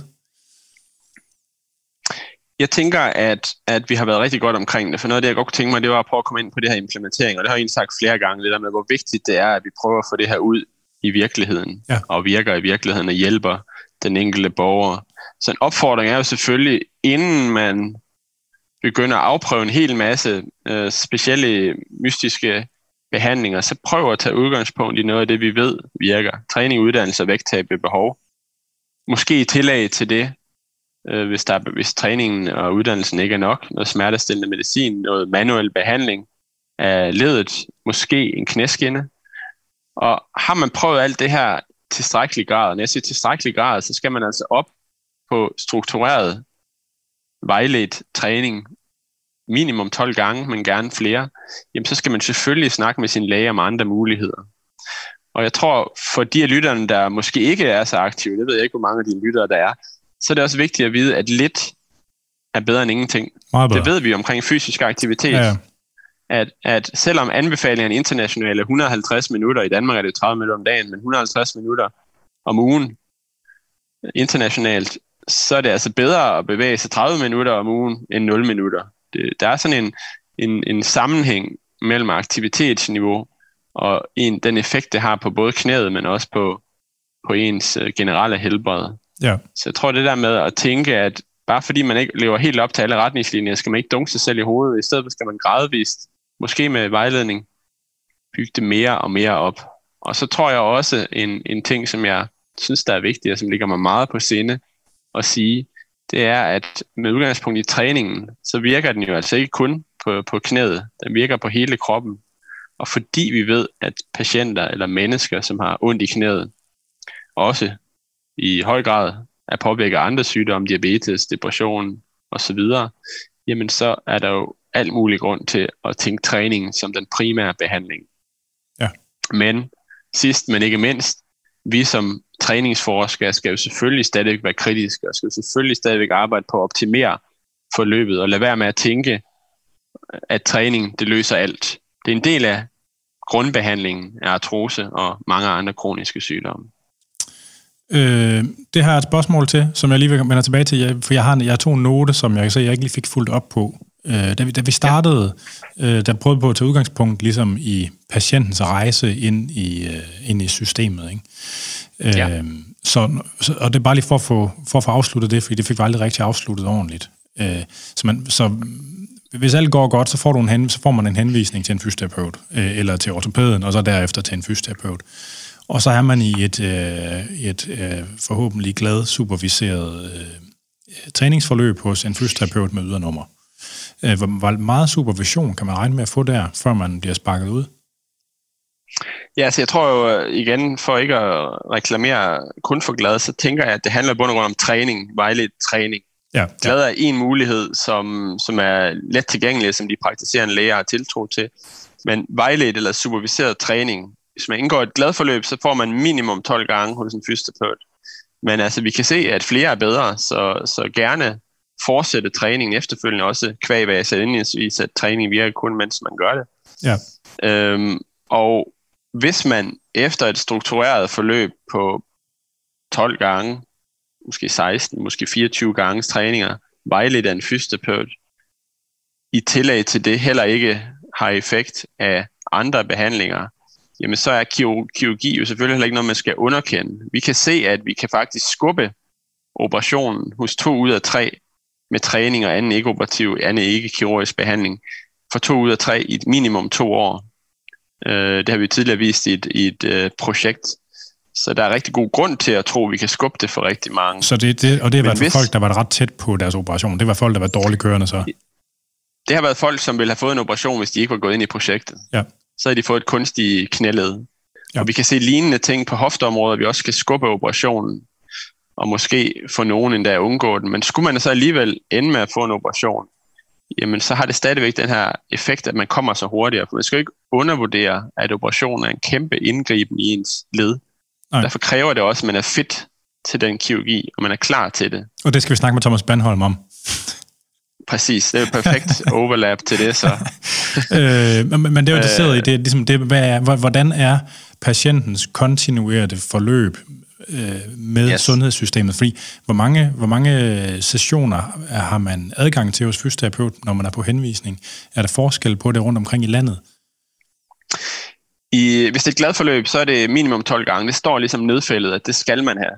Jeg tænker, at, at vi har været rigtig godt omkring det, for noget af det, jeg godt kunne tænke mig, det var at prøve at komme ind på det her implementering, og det har jeg egentlig sagt flere gange, det der med, hvor vigtigt det er, at vi prøver at få det her ud i virkeligheden, ja. og virker i virkeligheden og hjælper den enkelte borger. Så en opfordring er jo selvfølgelig, inden man begynder at afprøve en hel masse øh, specielle mystiske behandlinger, så prøv at tage udgangspunkt i noget af det, vi ved virker. Træning, uddannelse og vægttab ved behov. Måske i tillæg til det, øh, hvis, der, hvis træningen og uddannelsen ikke er nok. Noget smertestillende medicin, noget manuel behandling af ledet, måske en knæskinne, og har man prøvet alt det her tilstrækkelig grad, når jeg siger tilstrækkelig grad, så skal man altså op på struktureret vejledt træning minimum 12 gange, men gerne flere, jamen så skal man selvfølgelig snakke med sin læge om andre muligheder. Og jeg tror, for de af lytterne, der måske ikke er så aktive, det ved jeg ikke, hvor mange af de lyttere der er, så er det også vigtigt at vide, at lidt er bedre end ingenting. Meget bedre. Det ved vi omkring fysisk aktivitet. Ja. At, at selvom anbefalingerne internationale er 150 minutter, i Danmark er det 30 minutter om dagen, men 150 minutter om ugen internationalt, så er det altså bedre at bevæge sig 30 minutter om ugen end 0 minutter. Det, der er sådan en, en, en sammenhæng mellem aktivitetsniveau og en, den effekt, det har på både knæet, men også på, på ens øh, generelle helbred. Ja. Så jeg tror det der med at tænke, at bare fordi man ikke lever helt op til alle retningslinjer, skal man ikke dunke sig selv i hovedet. I stedet skal man gradvist, måske med vejledning, bygge det mere og mere op. Og så tror jeg også en, en ting, som jeg synes, der er vigtig, og som ligger mig meget på sinde at sige, det er, at med udgangspunkt i træningen, så virker den jo altså ikke kun på, på knæet, den virker på hele kroppen. Og fordi vi ved, at patienter eller mennesker, som har ondt i knæet, også i høj grad er påvirket af andre sygdomme, diabetes, depression osv., jamen så er der jo alt mulig grund til at tænke træning som den primære behandling. Ja. Men sidst, men ikke mindst, vi som træningsforskere skal jo selvfølgelig stadigvæk være kritiske, og skal jo selvfølgelig stadigvæk arbejde på at optimere forløbet, og lade være med at tænke, at træning det løser alt. Det er en del af grundbehandlingen af artrose og mange andre kroniske sygdomme. Øh, det har jeg et spørgsmål til, som jeg lige vil vende tilbage til, for jeg har, jeg har to note, som jeg kan se, jeg ikke lige fik fuldt op på. Øh, da, vi, da vi startede, ja. øh, der prøvede på at tage udgangspunkt ligesom i patientens rejse ind i, øh, ind i systemet. Ikke? Øh, ja. så, så, og det er bare lige for at, få, for at få afsluttet det, fordi det fik vi aldrig rigtig afsluttet ordentligt. Øh, så, man, så hvis alt går godt, så får, du en hen, så får man en henvisning til en fysioterapeut, øh, eller til ortopæden, og så derefter til en fysioterapeut. Og så er man i et, øh, et øh, forhåbentlig glad, superviseret øh, træningsforløb hos en fysioterapeut med ydernummer. Øh, hvor meget supervision kan man regne med at få der, før man bliver sparket ud? Ja, så altså jeg tror jo igen, for ikke at reklamere kun for glad, så tænker jeg, at det handler både om træning, vejledt træning. Ja, ja. Glad er en mulighed, som, som er let tilgængelig, som de praktiserende læger har tiltro til. Men vejledt eller superviseret træning, hvis man indgår et glad forløb, så får man minimum 12 gange hos en fysioterapeut. Men altså, vi kan se, at flere er bedre, så, så gerne fortsætte træningen efterfølgende, også kvæg, hvad jeg sagde indledningsvis, at træning virker kun, mens man gør det. Ja. Øhm, og hvis man efter et struktureret forløb på 12 gange, måske 16, måske 24 gange træninger, vejledt af en fysioterapeut, i tillæg til det heller ikke har effekt af andre behandlinger, jamen så er kirurgi jo selvfølgelig heller ikke noget, man skal underkende. Vi kan se, at vi kan faktisk skubbe operationen hos to ud af tre med træning og anden ikke-operativ, anden ikke-kirurgisk behandling for to ud af tre i et minimum to år. Øh, det har vi tidligere vist i et, i et øh, projekt. Så der er rigtig god grund til at tro, at vi kan skubbe det for rigtig mange. Så det, det, og det har været hvis, folk, der var ret tæt på deres operation. Det var folk, der var dårligt kørende så? Det har været folk, som ville have fået en operation, hvis de ikke var gået ind i projektet. Ja. Så har de fået et kunstigt knæled. Ja. Og vi kan se lignende ting på hofteområdet, vi også skal skubbe operationen og måske få nogen endda undgå den. Men skulle man så alligevel ende med at få en operation, jamen så har det stadigvæk den her effekt, at man kommer så hurtigere. For man skal ikke undervurdere, at operationen er en kæmpe indgriben i ens led. Nej. Derfor kræver det også, at man er fit til den kirurgi, og man er klar til det. Og det skal vi snakke med Thomas Bandholm om. Præcis, det er jo perfekt *laughs* overlap til det så. *laughs* øh, men, men det er jo interesseret i det, ligesom det, hvad er, hvordan er patientens kontinuerede forløb øh, med yes. sundhedssystemet? Fordi hvor mange, hvor mange sessioner har man adgang til hos fysioterapeut, når man er på henvisning? Er der forskel på det rundt omkring i landet? I, hvis det er et glad forløb, så er det minimum 12 gange. Det står ligesom nedfældet, at det skal man have.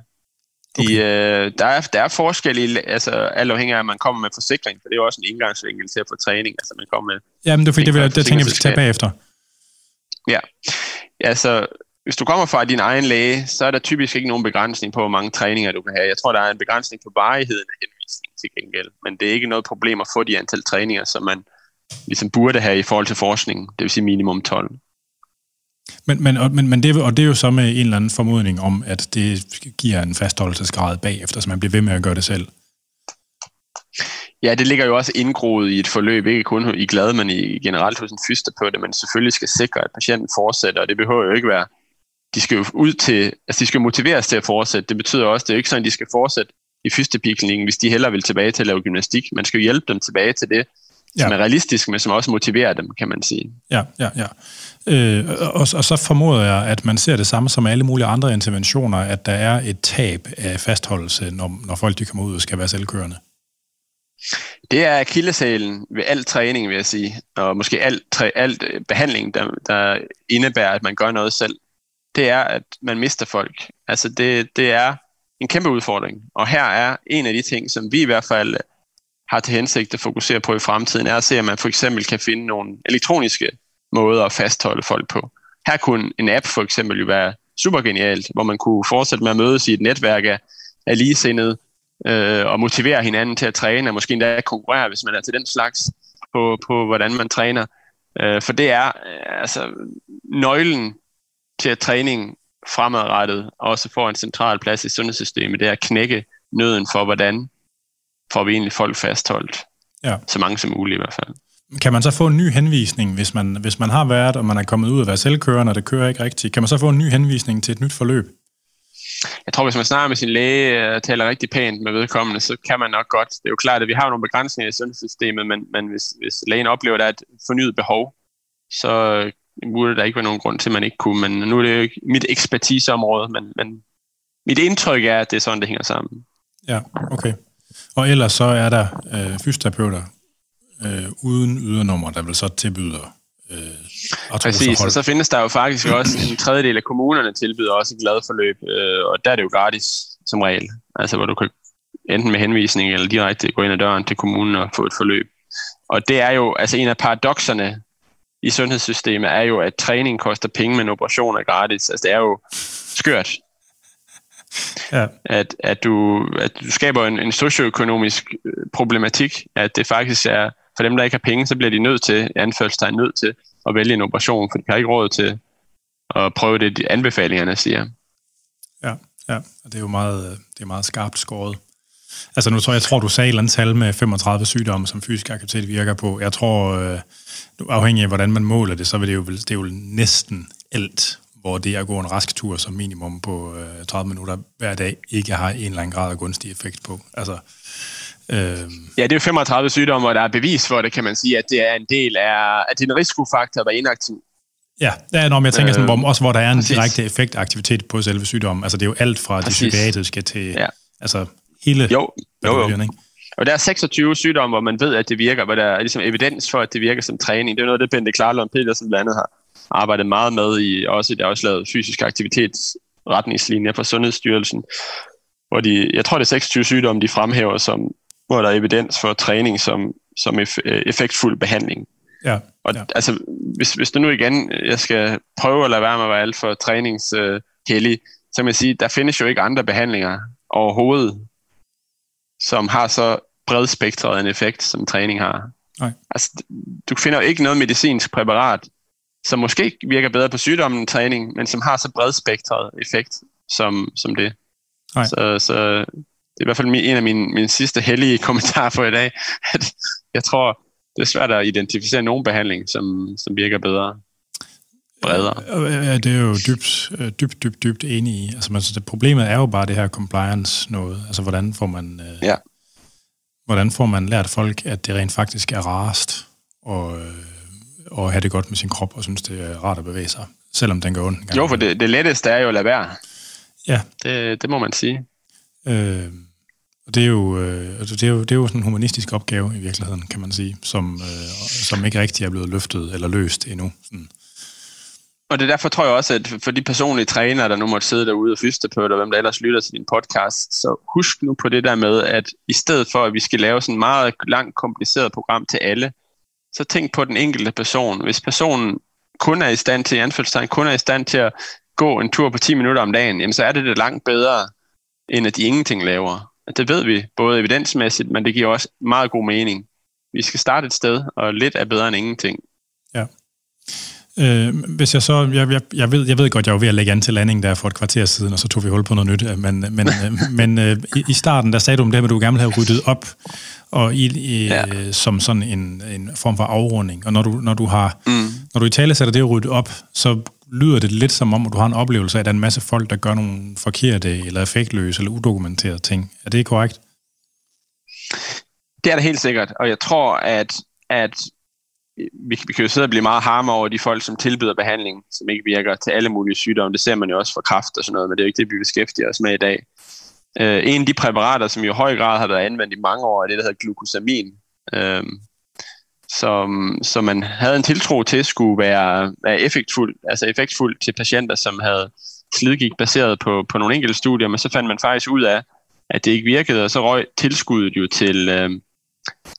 De, okay. øh, der, er, der er forskel i, altså alt afhængig af, at man kommer med forsikring, for det er jo også en indgangsvinkel til at få træning, altså man kommer med... Jamen, det er fordi, det, vil, det tænker jeg, vi skal tage bagefter. Ja, altså hvis du kommer fra din egen læge, så er der typisk ikke nogen begrænsning på, hvor mange træninger du kan have. Jeg tror, der er en begrænsning på varigheden af henvisning til gengæld, men det er ikke noget problem at få de antal træninger, som man ligesom burde have i forhold til forskningen, det vil sige minimum 12. Men, men, men, men det, og det er jo så med en eller anden formodning om, at det giver en fastholdelsesgrad bagefter, så man bliver ved med at gøre det selv. Ja, det ligger jo også indgroet i et forløb, ikke kun i glad, men i generelt hos en fysioterapeut, men selvfølgelig skal sikre, at patienten fortsætter, og det behøver jo ikke være, de skal jo ud til, altså de skal motiveres til at fortsætte. Det betyder også, det er ikke sådan, at de skal fortsætte i fysioterapiklinikken, hvis de hellere vil tilbage til at lave gymnastik. Man skal jo hjælpe dem tilbage til det, ja. som er realistisk, men som også motiverer dem, kan man sige. Ja, ja, ja. Øh, og, og så formoder jeg, at man ser det samme som alle mulige andre interventioner, at der er et tab af fastholdelse, når, når folk de kommer ud og skal være selvkørende. Det er kildesalen ved al træning, vil jeg sige, og måske alt, træ, alt øh, behandling, der, der indebærer, at man gør noget selv. Det er, at man mister folk. Altså det, det er en kæmpe udfordring. Og her er en af de ting, som vi i hvert fald har til hensigt at fokusere på i fremtiden, er at se, at man for eksempel kan finde nogle elektroniske måder at fastholde folk på. Her kunne en app for eksempel jo være super genialt, hvor man kunne fortsætte med at mødes i et netværk af, af ligesindede, øh, og motivere hinanden til at træne, og måske endda konkurrere, hvis man er til den slags, på, på hvordan man træner. Øh, for det er øh, altså nøglen til at træning fremadrettet også får en central plads i sundhedssystemet, det er at knække nøden for, hvordan får vi egentlig folk fastholdt. Ja. Så mange som muligt i hvert fald. Kan man så få en ny henvisning, hvis man, hvis man har været, og man er kommet ud og være selvkørende, og det kører ikke rigtigt? Kan man så få en ny henvisning til et nyt forløb? Jeg tror, hvis man snakker med sin læge og taler rigtig pænt med vedkommende, så kan man nok godt. Det er jo klart, at vi har nogle begrænsninger i sundhedssystemet, men, men hvis, hvis lægen oplever, at der er et fornyet behov, så burde der ikke være nogen grund til, at man ikke kunne. Men nu er det jo ikke mit ekspertiseområde, men, men mit indtryk er, at det er sådan, det hænger sammen. Ja, okay. Og ellers så er der øh, fysioterapeuter øh, uden ydernummer, der vil så tilbyder øh, Præcis, og så findes der jo faktisk også en tredjedel af kommunerne tilbyder også et glad forløb, øh, og der er det jo gratis som regel. Altså hvor du kan enten med henvisning eller direkte gå ind ad døren til kommunen og få et forløb. Og det er jo, altså en af paradoxerne i sundhedssystemet er jo, at træning koster penge, men operation er gratis. Altså det er jo skørt. Ja. At, at, du, at du skaber en, en socioøkonomisk øh, problematik, at det faktisk er, for dem, der ikke har penge, så bliver de nødt til, anførselstegn nødt til, at vælge en operation, for de har ikke råd til at prøve det, de anbefalingerne siger. Ja, ja, og det er jo meget, det er meget skarpt skåret. Altså nu tror jeg, jeg tror, du sagde et eller andet tal med 35 sygdomme, som fysisk aktivitet virker på. Jeg tror, øh, afhængig af hvordan man måler det, så vil det jo, det er jo næsten alt, hvor det at gå en rask tur som minimum på øh, 30 minutter hver dag, ikke har en eller anden grad af gunstig effekt på. Altså, øh... Ja, det er jo 35 sygdomme, hvor der er bevis for det, kan man sige, at det er en del af, at det er en risikofaktor at være inaktiv. Ja, ja når jeg tænker sådan, hvor, øh, også hvor der er en præcis. direkte effektaktivitet på selve sygdommen. Altså det er jo alt fra præcis. det psykiatriske til ja. altså hele jo, jo, jo. Ikke? Og der er 26 sygdomme, hvor man ved, at det virker, hvor der er ligesom evidens for, at det virker som træning. Det er noget, det Bente Klarlund Petersen blandt andet har arbejdet meget med i, også der også lavet fysisk aktivitetsretningslinjer for Sundhedsstyrelsen, hvor de, jeg tror det er 26 sygdomme, de fremhæver, som, hvor der er evidens for træning som, som effektfuld behandling. Ja, og ja. altså, hvis, hvis du nu igen, jeg skal prøve at lade være med at være alt for træningshellig, uh, så kan man sige, der findes jo ikke andre behandlinger overhovedet, som har så bredspektret en effekt, som træning har. Nej. Altså, du finder jo ikke noget medicinsk præparat, som måske virker bedre på sygdommen end træning, men som har så bredspektret effekt som, som det. Nej. Så, så det er i hvert fald en af mine, mine sidste hellige *laughs* kommentarer for i dag, at jeg tror, det er svært at identificere nogen behandling, som, som virker bedre bredere. Ja, det er jo dybt, øh, dybt, dybt, dybt enig i. Altså, altså, det problemet er jo bare det her compliance noget. Altså, hvordan får man, øh, ja. hvordan får man lært folk, at det rent faktisk er rarest og, øh, og have det godt med sin krop, og synes, det er rart at bevæge sig, selvom den går ondt. Jo, for det, det letteste er jo at lade være. Ja. Det, det må man sige. Øh, og det er, jo, øh, altså, det, er jo, det er jo sådan en humanistisk opgave i virkeligheden, kan man sige, som, øh, som ikke rigtig er blevet løftet eller løst endnu. Sådan. Og det er derfor tror jeg også, at for de personlige trænere, der nu måtte sidde derude og fysioterapeuter, eller hvem der ellers lytter til din podcast, så husk nu på det der med, at i stedet for, at vi skal lave sådan et meget langt kompliceret program til alle, så tænk på den enkelte person. Hvis personen kun er i stand til, i kun er i stand til at gå en tur på 10 minutter om dagen, jamen så er det det langt bedre, end at de ingenting laver. Det ved vi, både evidensmæssigt, men det giver også meget god mening. Vi skal starte et sted, og lidt er bedre end ingenting. Ja. Øh, hvis jeg så, jeg, jeg, jeg, ved, jeg ved godt, jeg var ved at lægge an til landing der for et kvarter siden, og så tog vi hul på noget nyt, men, men, øh, *laughs* men øh, i, i starten, der sagde du om det at du gerne ville have ryddet op, og i, i, ja. som sådan en, en form for afrunding. Og når du, når du har, mm. når du i tale sætter det at rydde op, så lyder det lidt som om, at du har en oplevelse af, at der er en masse folk, der gør nogle forkerte, eller effektløse, eller udokumenterede ting. Er det korrekt? Det er det helt sikkert, og jeg tror, at at vi, vi kan jo sidde og blive meget harme over de folk, som tilbyder behandling, som ikke virker til alle mulige sygdomme. Det ser man jo også for kræft og sådan noget, men det er jo ikke det, vi beskæftiger os med i dag. Øh, en af de præparater, som i høj grad har været anvendt i mange år, er det, der hedder glucosamin, øh, som, som man havde en tiltro til skulle være, være effektfuld, altså effektfuld til patienter, som havde slidgik baseret på, på nogle enkelte studier, men så fandt man faktisk ud af, at det ikke virkede, og så røg tilskuddet jo til, øh,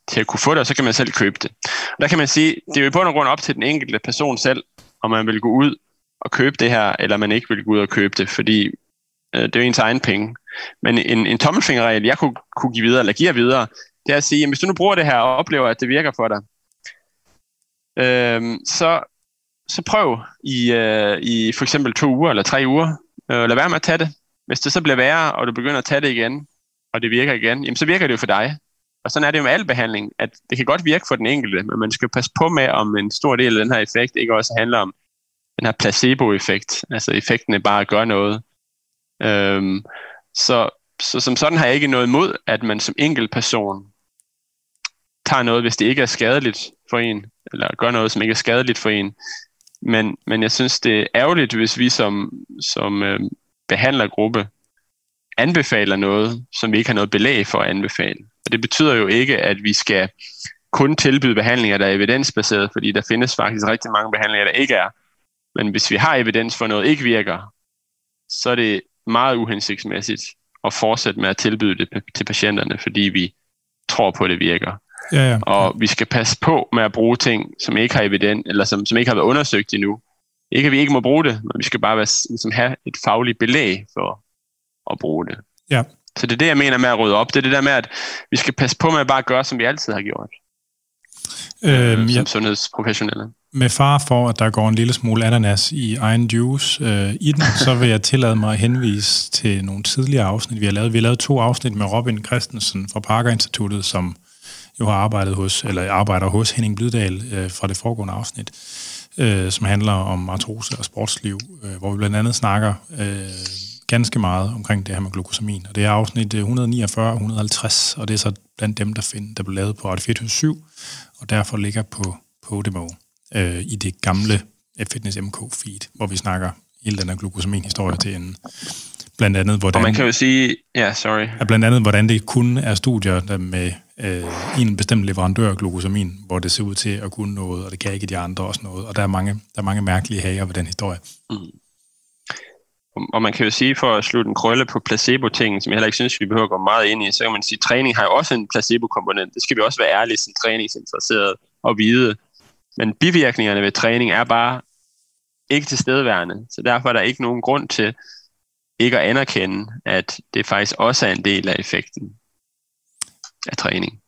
til at kunne få det, og så kan man selv købe det. Og der kan man sige, det er jo i bund og grund op til den enkelte person selv, om man vil gå ud og købe det her, eller man ikke vil gå ud og købe det, fordi øh, det er jo ens egen penge. Men en, en tommelfingerregel, jeg kunne, kunne give videre, eller giver videre, det er at sige, jamen, hvis du nu bruger det her og oplever, at det virker for dig, øh, så, så prøv i, øh, i for eksempel to uger eller tre uger. Øh, lad være med at tage det. Hvis det så bliver værre, og du begynder at tage det igen, og det virker igen, jamen så virker det jo for dig. Og sådan er det jo med al behandling, at det kan godt virke for den enkelte, men man skal passe på med, om en stor del af den her effekt ikke også handler om den her placebo-effekt, altså effekten er bare at gøre noget. Øhm, så, så som sådan har jeg ikke noget imod, at man som enkelt person tager noget, hvis det ikke er skadeligt for en, eller gør noget, som ikke er skadeligt for en. Men, men jeg synes, det er ærgerligt, hvis vi som, som øh, behandlergruppe anbefaler noget, som vi ikke har noget belæg for at anbefale. Og det betyder jo ikke, at vi skal kun tilbyde behandlinger, der er evidensbaseret, fordi der findes faktisk rigtig mange behandlinger, der ikke er. Men hvis vi har evidens for noget ikke virker, så er det meget uhensigtsmæssigt at fortsætte med at tilbyde det til patienterne, fordi vi tror på, at det virker. Ja, ja. Og vi skal passe på med at bruge ting, som ikke har evidens, eller som, som ikke har været undersøgt endnu. Ikke at vi ikke må bruge det, men vi skal bare være, ligesom have et fagligt belæg for at bruge det. Ja. Så det er det, jeg mener med at rydde op. Det er det der med, at vi skal passe på med at bare gøre, som vi altid har gjort. Øhm, som ja, sundhedsprofessionelle. med far for, at der går en lille smule ananas i egen juice øh, i den, *laughs* så vil jeg tillade mig at henvise til nogle tidligere afsnit, vi har lavet. Vi har lavet to afsnit med Robin Christensen fra Parker Instituttet, som jo har arbejdet hos, eller arbejder hos Henning Blydal øh, fra det foregående afsnit, øh, som handler om artrose og sportsliv, øh, hvor vi blandt andet snakker øh, ganske meget omkring det her med glukosamin. Og det er afsnit 149 og 150, og det er så blandt dem, der, find, der blev lavet på Radio 24 og derfor ligger på Podimo øh, i det gamle Fitness MK feed, hvor vi snakker hele den her glukosamin-historie til en blandt andet, hvordan... Og man kan jo sige... Ja, sorry. er blandt andet, hvordan det kun er studier der med øh, en bestemt leverandør af glukosamin, hvor det ser ud til at kunne noget, og det kan ikke de andre også noget. Og der er mange, der er mange mærkelige hager ved den historie. Mm. Og man kan jo sige, for at slutte en krølle på placebo-tingen, som jeg heller ikke synes, vi behøver at gå meget ind i, så kan man sige, at træning har jo også en placebo-komponent. Det skal vi også være ærlige som træningsinteresseret og vide. Men bivirkningerne ved træning er bare ikke tilstedeværende. Så derfor er der ikke nogen grund til ikke at anerkende, at det faktisk også er en del af effekten af træning.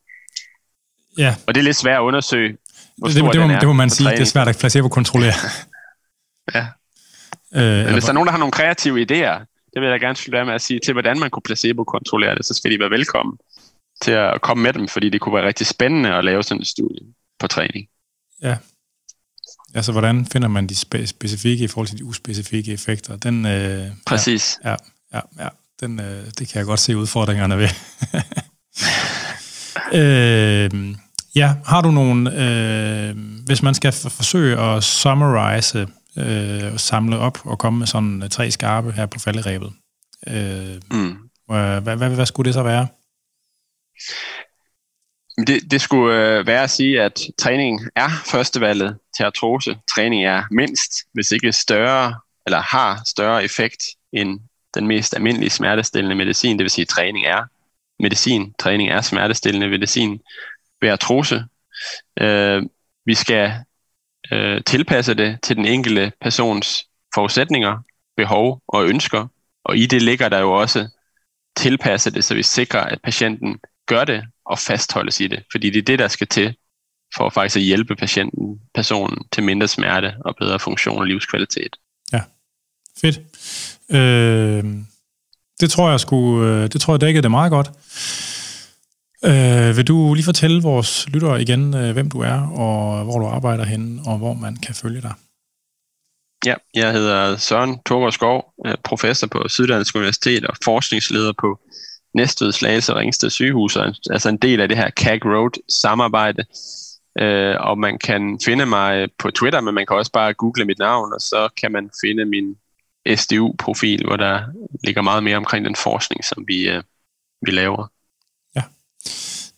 Ja. Og det er lidt svært at undersøge, hvor det, det, det, må, er det må man sige, det er træning. svært at placebo-kontrollere. Ja. Øh, Men hvis der er nogen, der har nogle kreative idéer, det vil jeg da gerne slutte af med at sige, til hvordan man kunne placebo-kontrollere det, så skal de være velkommen til at komme med dem, fordi det kunne være rigtig spændende at lave sådan en studie på træning. ja. Altså, hvordan finder man de spe- specifikke i forhold til de uspecifikke effekter? Den, øh, Præcis. Ja, ja, ja. Den, øh, det kan jeg godt se udfordringerne ved. *laughs* øh, ja, har du nogle... Øh, hvis man skal forsøge at summarize, øh, samle op og komme med sådan øh, tre skarpe her på falderæbet, øh, Mm. hvad, hvad, hvad, hvad skulle det så være? Det, det skulle øh, være at sige, at træning er førstevalget til artrose. Træning er mindst, hvis ikke større, eller har større effekt end den mest almindelige smertestillende medicin. Det vil sige, at træning er medicin. Træning er smertestillende medicin ved artrose. Øh, vi skal øh, tilpasse det til den enkelte persons forudsætninger, behov og ønsker. Og i det ligger der jo også tilpasse det, så vi sikrer, at patienten gør det og fastholdes i det. Fordi det er det, der skal til for faktisk at hjælpe patienten, personen til mindre smerte og bedre funktion og livskvalitet. Ja, Fedt. Øh, det tror jeg skulle, øh, det tror jeg dækkede det meget godt. Øh, vil du lige fortælle vores lyttere igen, øh, hvem du er, og hvor du arbejder henne, og hvor man kan følge dig? Ja, jeg hedder Søren Torgård professor på Syddansk Universitet og forskningsleder på Næstved Slagelse og Ringsted Sygehus, altså en del af det her CAG Road samarbejde. Øh, og man kan finde mig på Twitter, men man kan også bare google mit navn, og så kan man finde min SDU-profil, hvor der ligger meget mere omkring den forskning, som vi, øh, vi laver.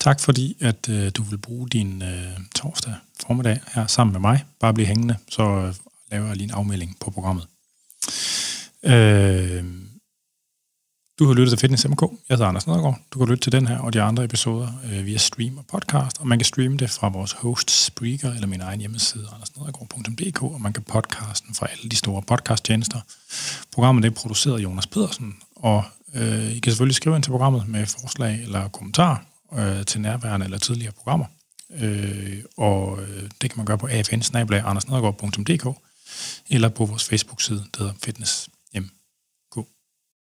Tak fordi, at øh, du vil bruge din øh, torsdag formiddag her sammen med mig. Bare blive hængende, så øh, laver jeg lige en afmelding på programmet. Øh, du har lyttet til Fitness MK. Jeg hedder Anders Nedergaard. Du kan lytte til den her og de andre episoder øh, via stream og podcast, og man kan streame det fra vores host Spreaker eller min egen hjemmeside, andersnedergaard.dk, og man kan podcasten fra alle de store podcasttjenester. Programmet det er produceret af Jonas Pedersen, og øh, I kan selvfølgelig skrive ind til programmet med forslag eller kommentarer øh, til nærværende eller tidligere programmer. Øh, og øh, det kan man gøre på afn eller på vores Facebook-side, der hedder Fitness